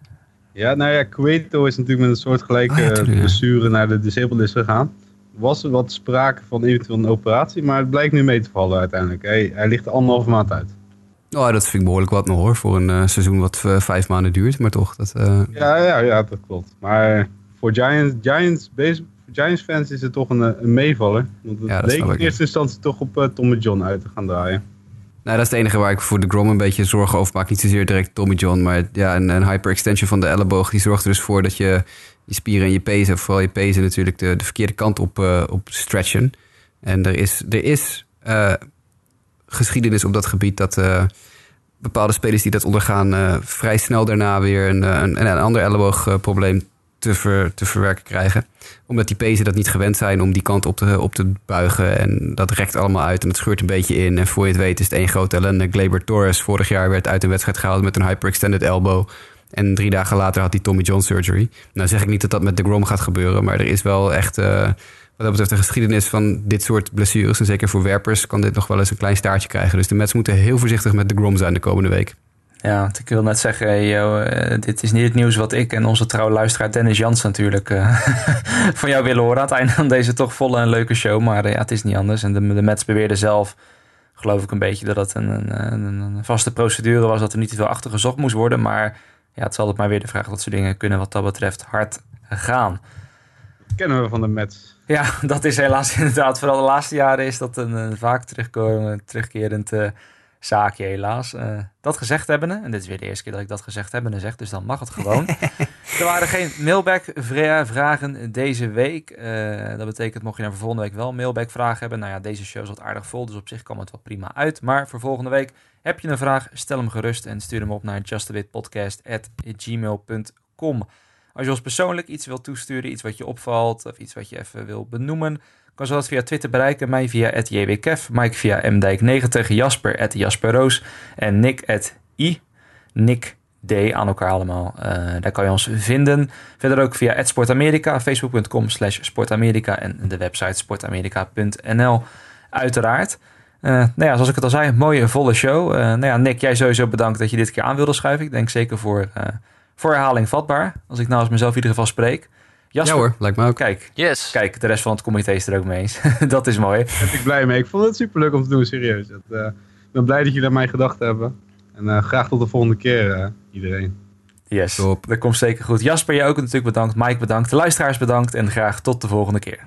Ja, nou ja, Cueto is natuurlijk met een soortgelijke Oh tuurlijk, ja. blessure naar de disabled list gegaan. Was er wat sprake van eventueel een operatie, maar het blijkt nu mee te vallen uiteindelijk. Hij, hij ligt er anderhalve maand uit. Oh, dat vind ik behoorlijk wat nog hoor, voor een eh, seizoen wat eh, vijf maanden duurt. Maar toch, dat, eh, Ja, ja, ja, dat klopt. Maar voor Giants, Giants, base- voor Giants fans is het toch een, een meevaller. Want het Ja, dat leek in eerste instantie toch op Tommy John uit te gaan draaien. Nou, dat is het enige waar ik voor de Grom een beetje zorgen over maak. Niet zozeer direct Tommy John, maar ja, een, een hyperextension van de elleboog... die zorgt er dus voor dat je je spieren en je pezen, vooral je pezen natuurlijk, de, de verkeerde kant op, op stretchen. En er is, er is geschiedenis op dat gebied dat eh, bepaalde spelers die dat ondergaan... eh, vrij snel daarna weer een, eh, een, een ander elleboogprobleem te, ver, te verwerken krijgen. Omdat die pezen dat niet gewend zijn om die kant op te, op te buigen. En dat rekt allemaal uit en het scheurt een beetje in. En voor je het weet is het één grote ellende. Glaber Torres vorig jaar werd uit een wedstrijd gehaald met een hyperextended elbow. En drie dagen later had hij Tommy John surgery. Nou zeg ik niet dat dat met de Grom gaat gebeuren. Maar er is wel echt, dat betreft, een geschiedenis van dit soort blessures. En zeker voor werpers kan dit nog wel eens een klein staartje krijgen. Dus de Mets moeten heel voorzichtig met de Grom zijn de komende week. Ja, ik wil net zeggen, yo, eh, dit is niet het nieuws wat ik en onze trouwe luisteraar Dennis Jans natuurlijk eh, [LAUGHS] van jou willen horen aan het einde van deze toch volle en leuke show. Maar eh, ja, het is niet anders. En de, de Mets beweerden zelf, geloof ik een beetje, dat het een, een, een, vaste procedure was, dat er niet te veel achter gezocht moest worden. Maar ja, het is altijd maar weer de vraag dat soort dingen kunnen wat dat betreft hard gaan. Kennen we van de Mets. Ja, [LAUGHS] dat is helaas [LAUGHS] inderdaad. Vooral de laatste jaren is dat een, een vaak terugkerend eh, zaakje helaas. Eh, dat gezegd hebbende, en dit is weer de eerste keer dat ik dat gezegd hebbende zeg, dus dan mag het gewoon. [LAUGHS] er waren geen mailback-vragen deze week. Eh, dat betekent, mocht je nou voor volgende week wel mailback-vragen hebben, nou ja, deze show is wat aardig vol, dus op zich kwam het wel prima uit. Maar voor volgende week heb je een vraag, stel hem gerust en stuur hem op naar justabitpodcast.gmail.com. Als je ons persoonlijk iets wilt toesturen, iets wat je opvalt of iets wat je even wil benoemen, kan zo dat via Twitter bereiken. Mij via @jwkef, Mike via mdijk90, Jasper @jasperroos en Nick @i Nick D aan elkaar allemaal. Eh, daar kan je ons vinden. Verder ook via @sportamerika, facebook.com slash sportamerika en de website sportamerika.nl uiteraard. Eh, nou ja, zoals ik het al zei, mooie volle show. Eh, nou ja, Nick, jij sowieso bedankt dat je dit keer aan wilde schuiven. Ik denk zeker voor, voor herhaling vatbaar. Als ik nou als mezelf in ieder geval spreek. Jasper, Ja hoor, lijkt me ook. Kijk, Yes. kijk, de rest van het comité is er ook mee eens. [LAUGHS] dat is mooi. Daar ben ik blij mee. Ik vond het superleuk om te doen, serieus. Eh, ben blij dat jullie aan mij gedacht hebben. En eh, graag tot de volgende keer, eh, iedereen. Yes, Top. dat komt zeker goed. Jasper, jij ook natuurlijk bedankt. Mike bedankt. De luisteraars bedankt. En graag tot de volgende keer.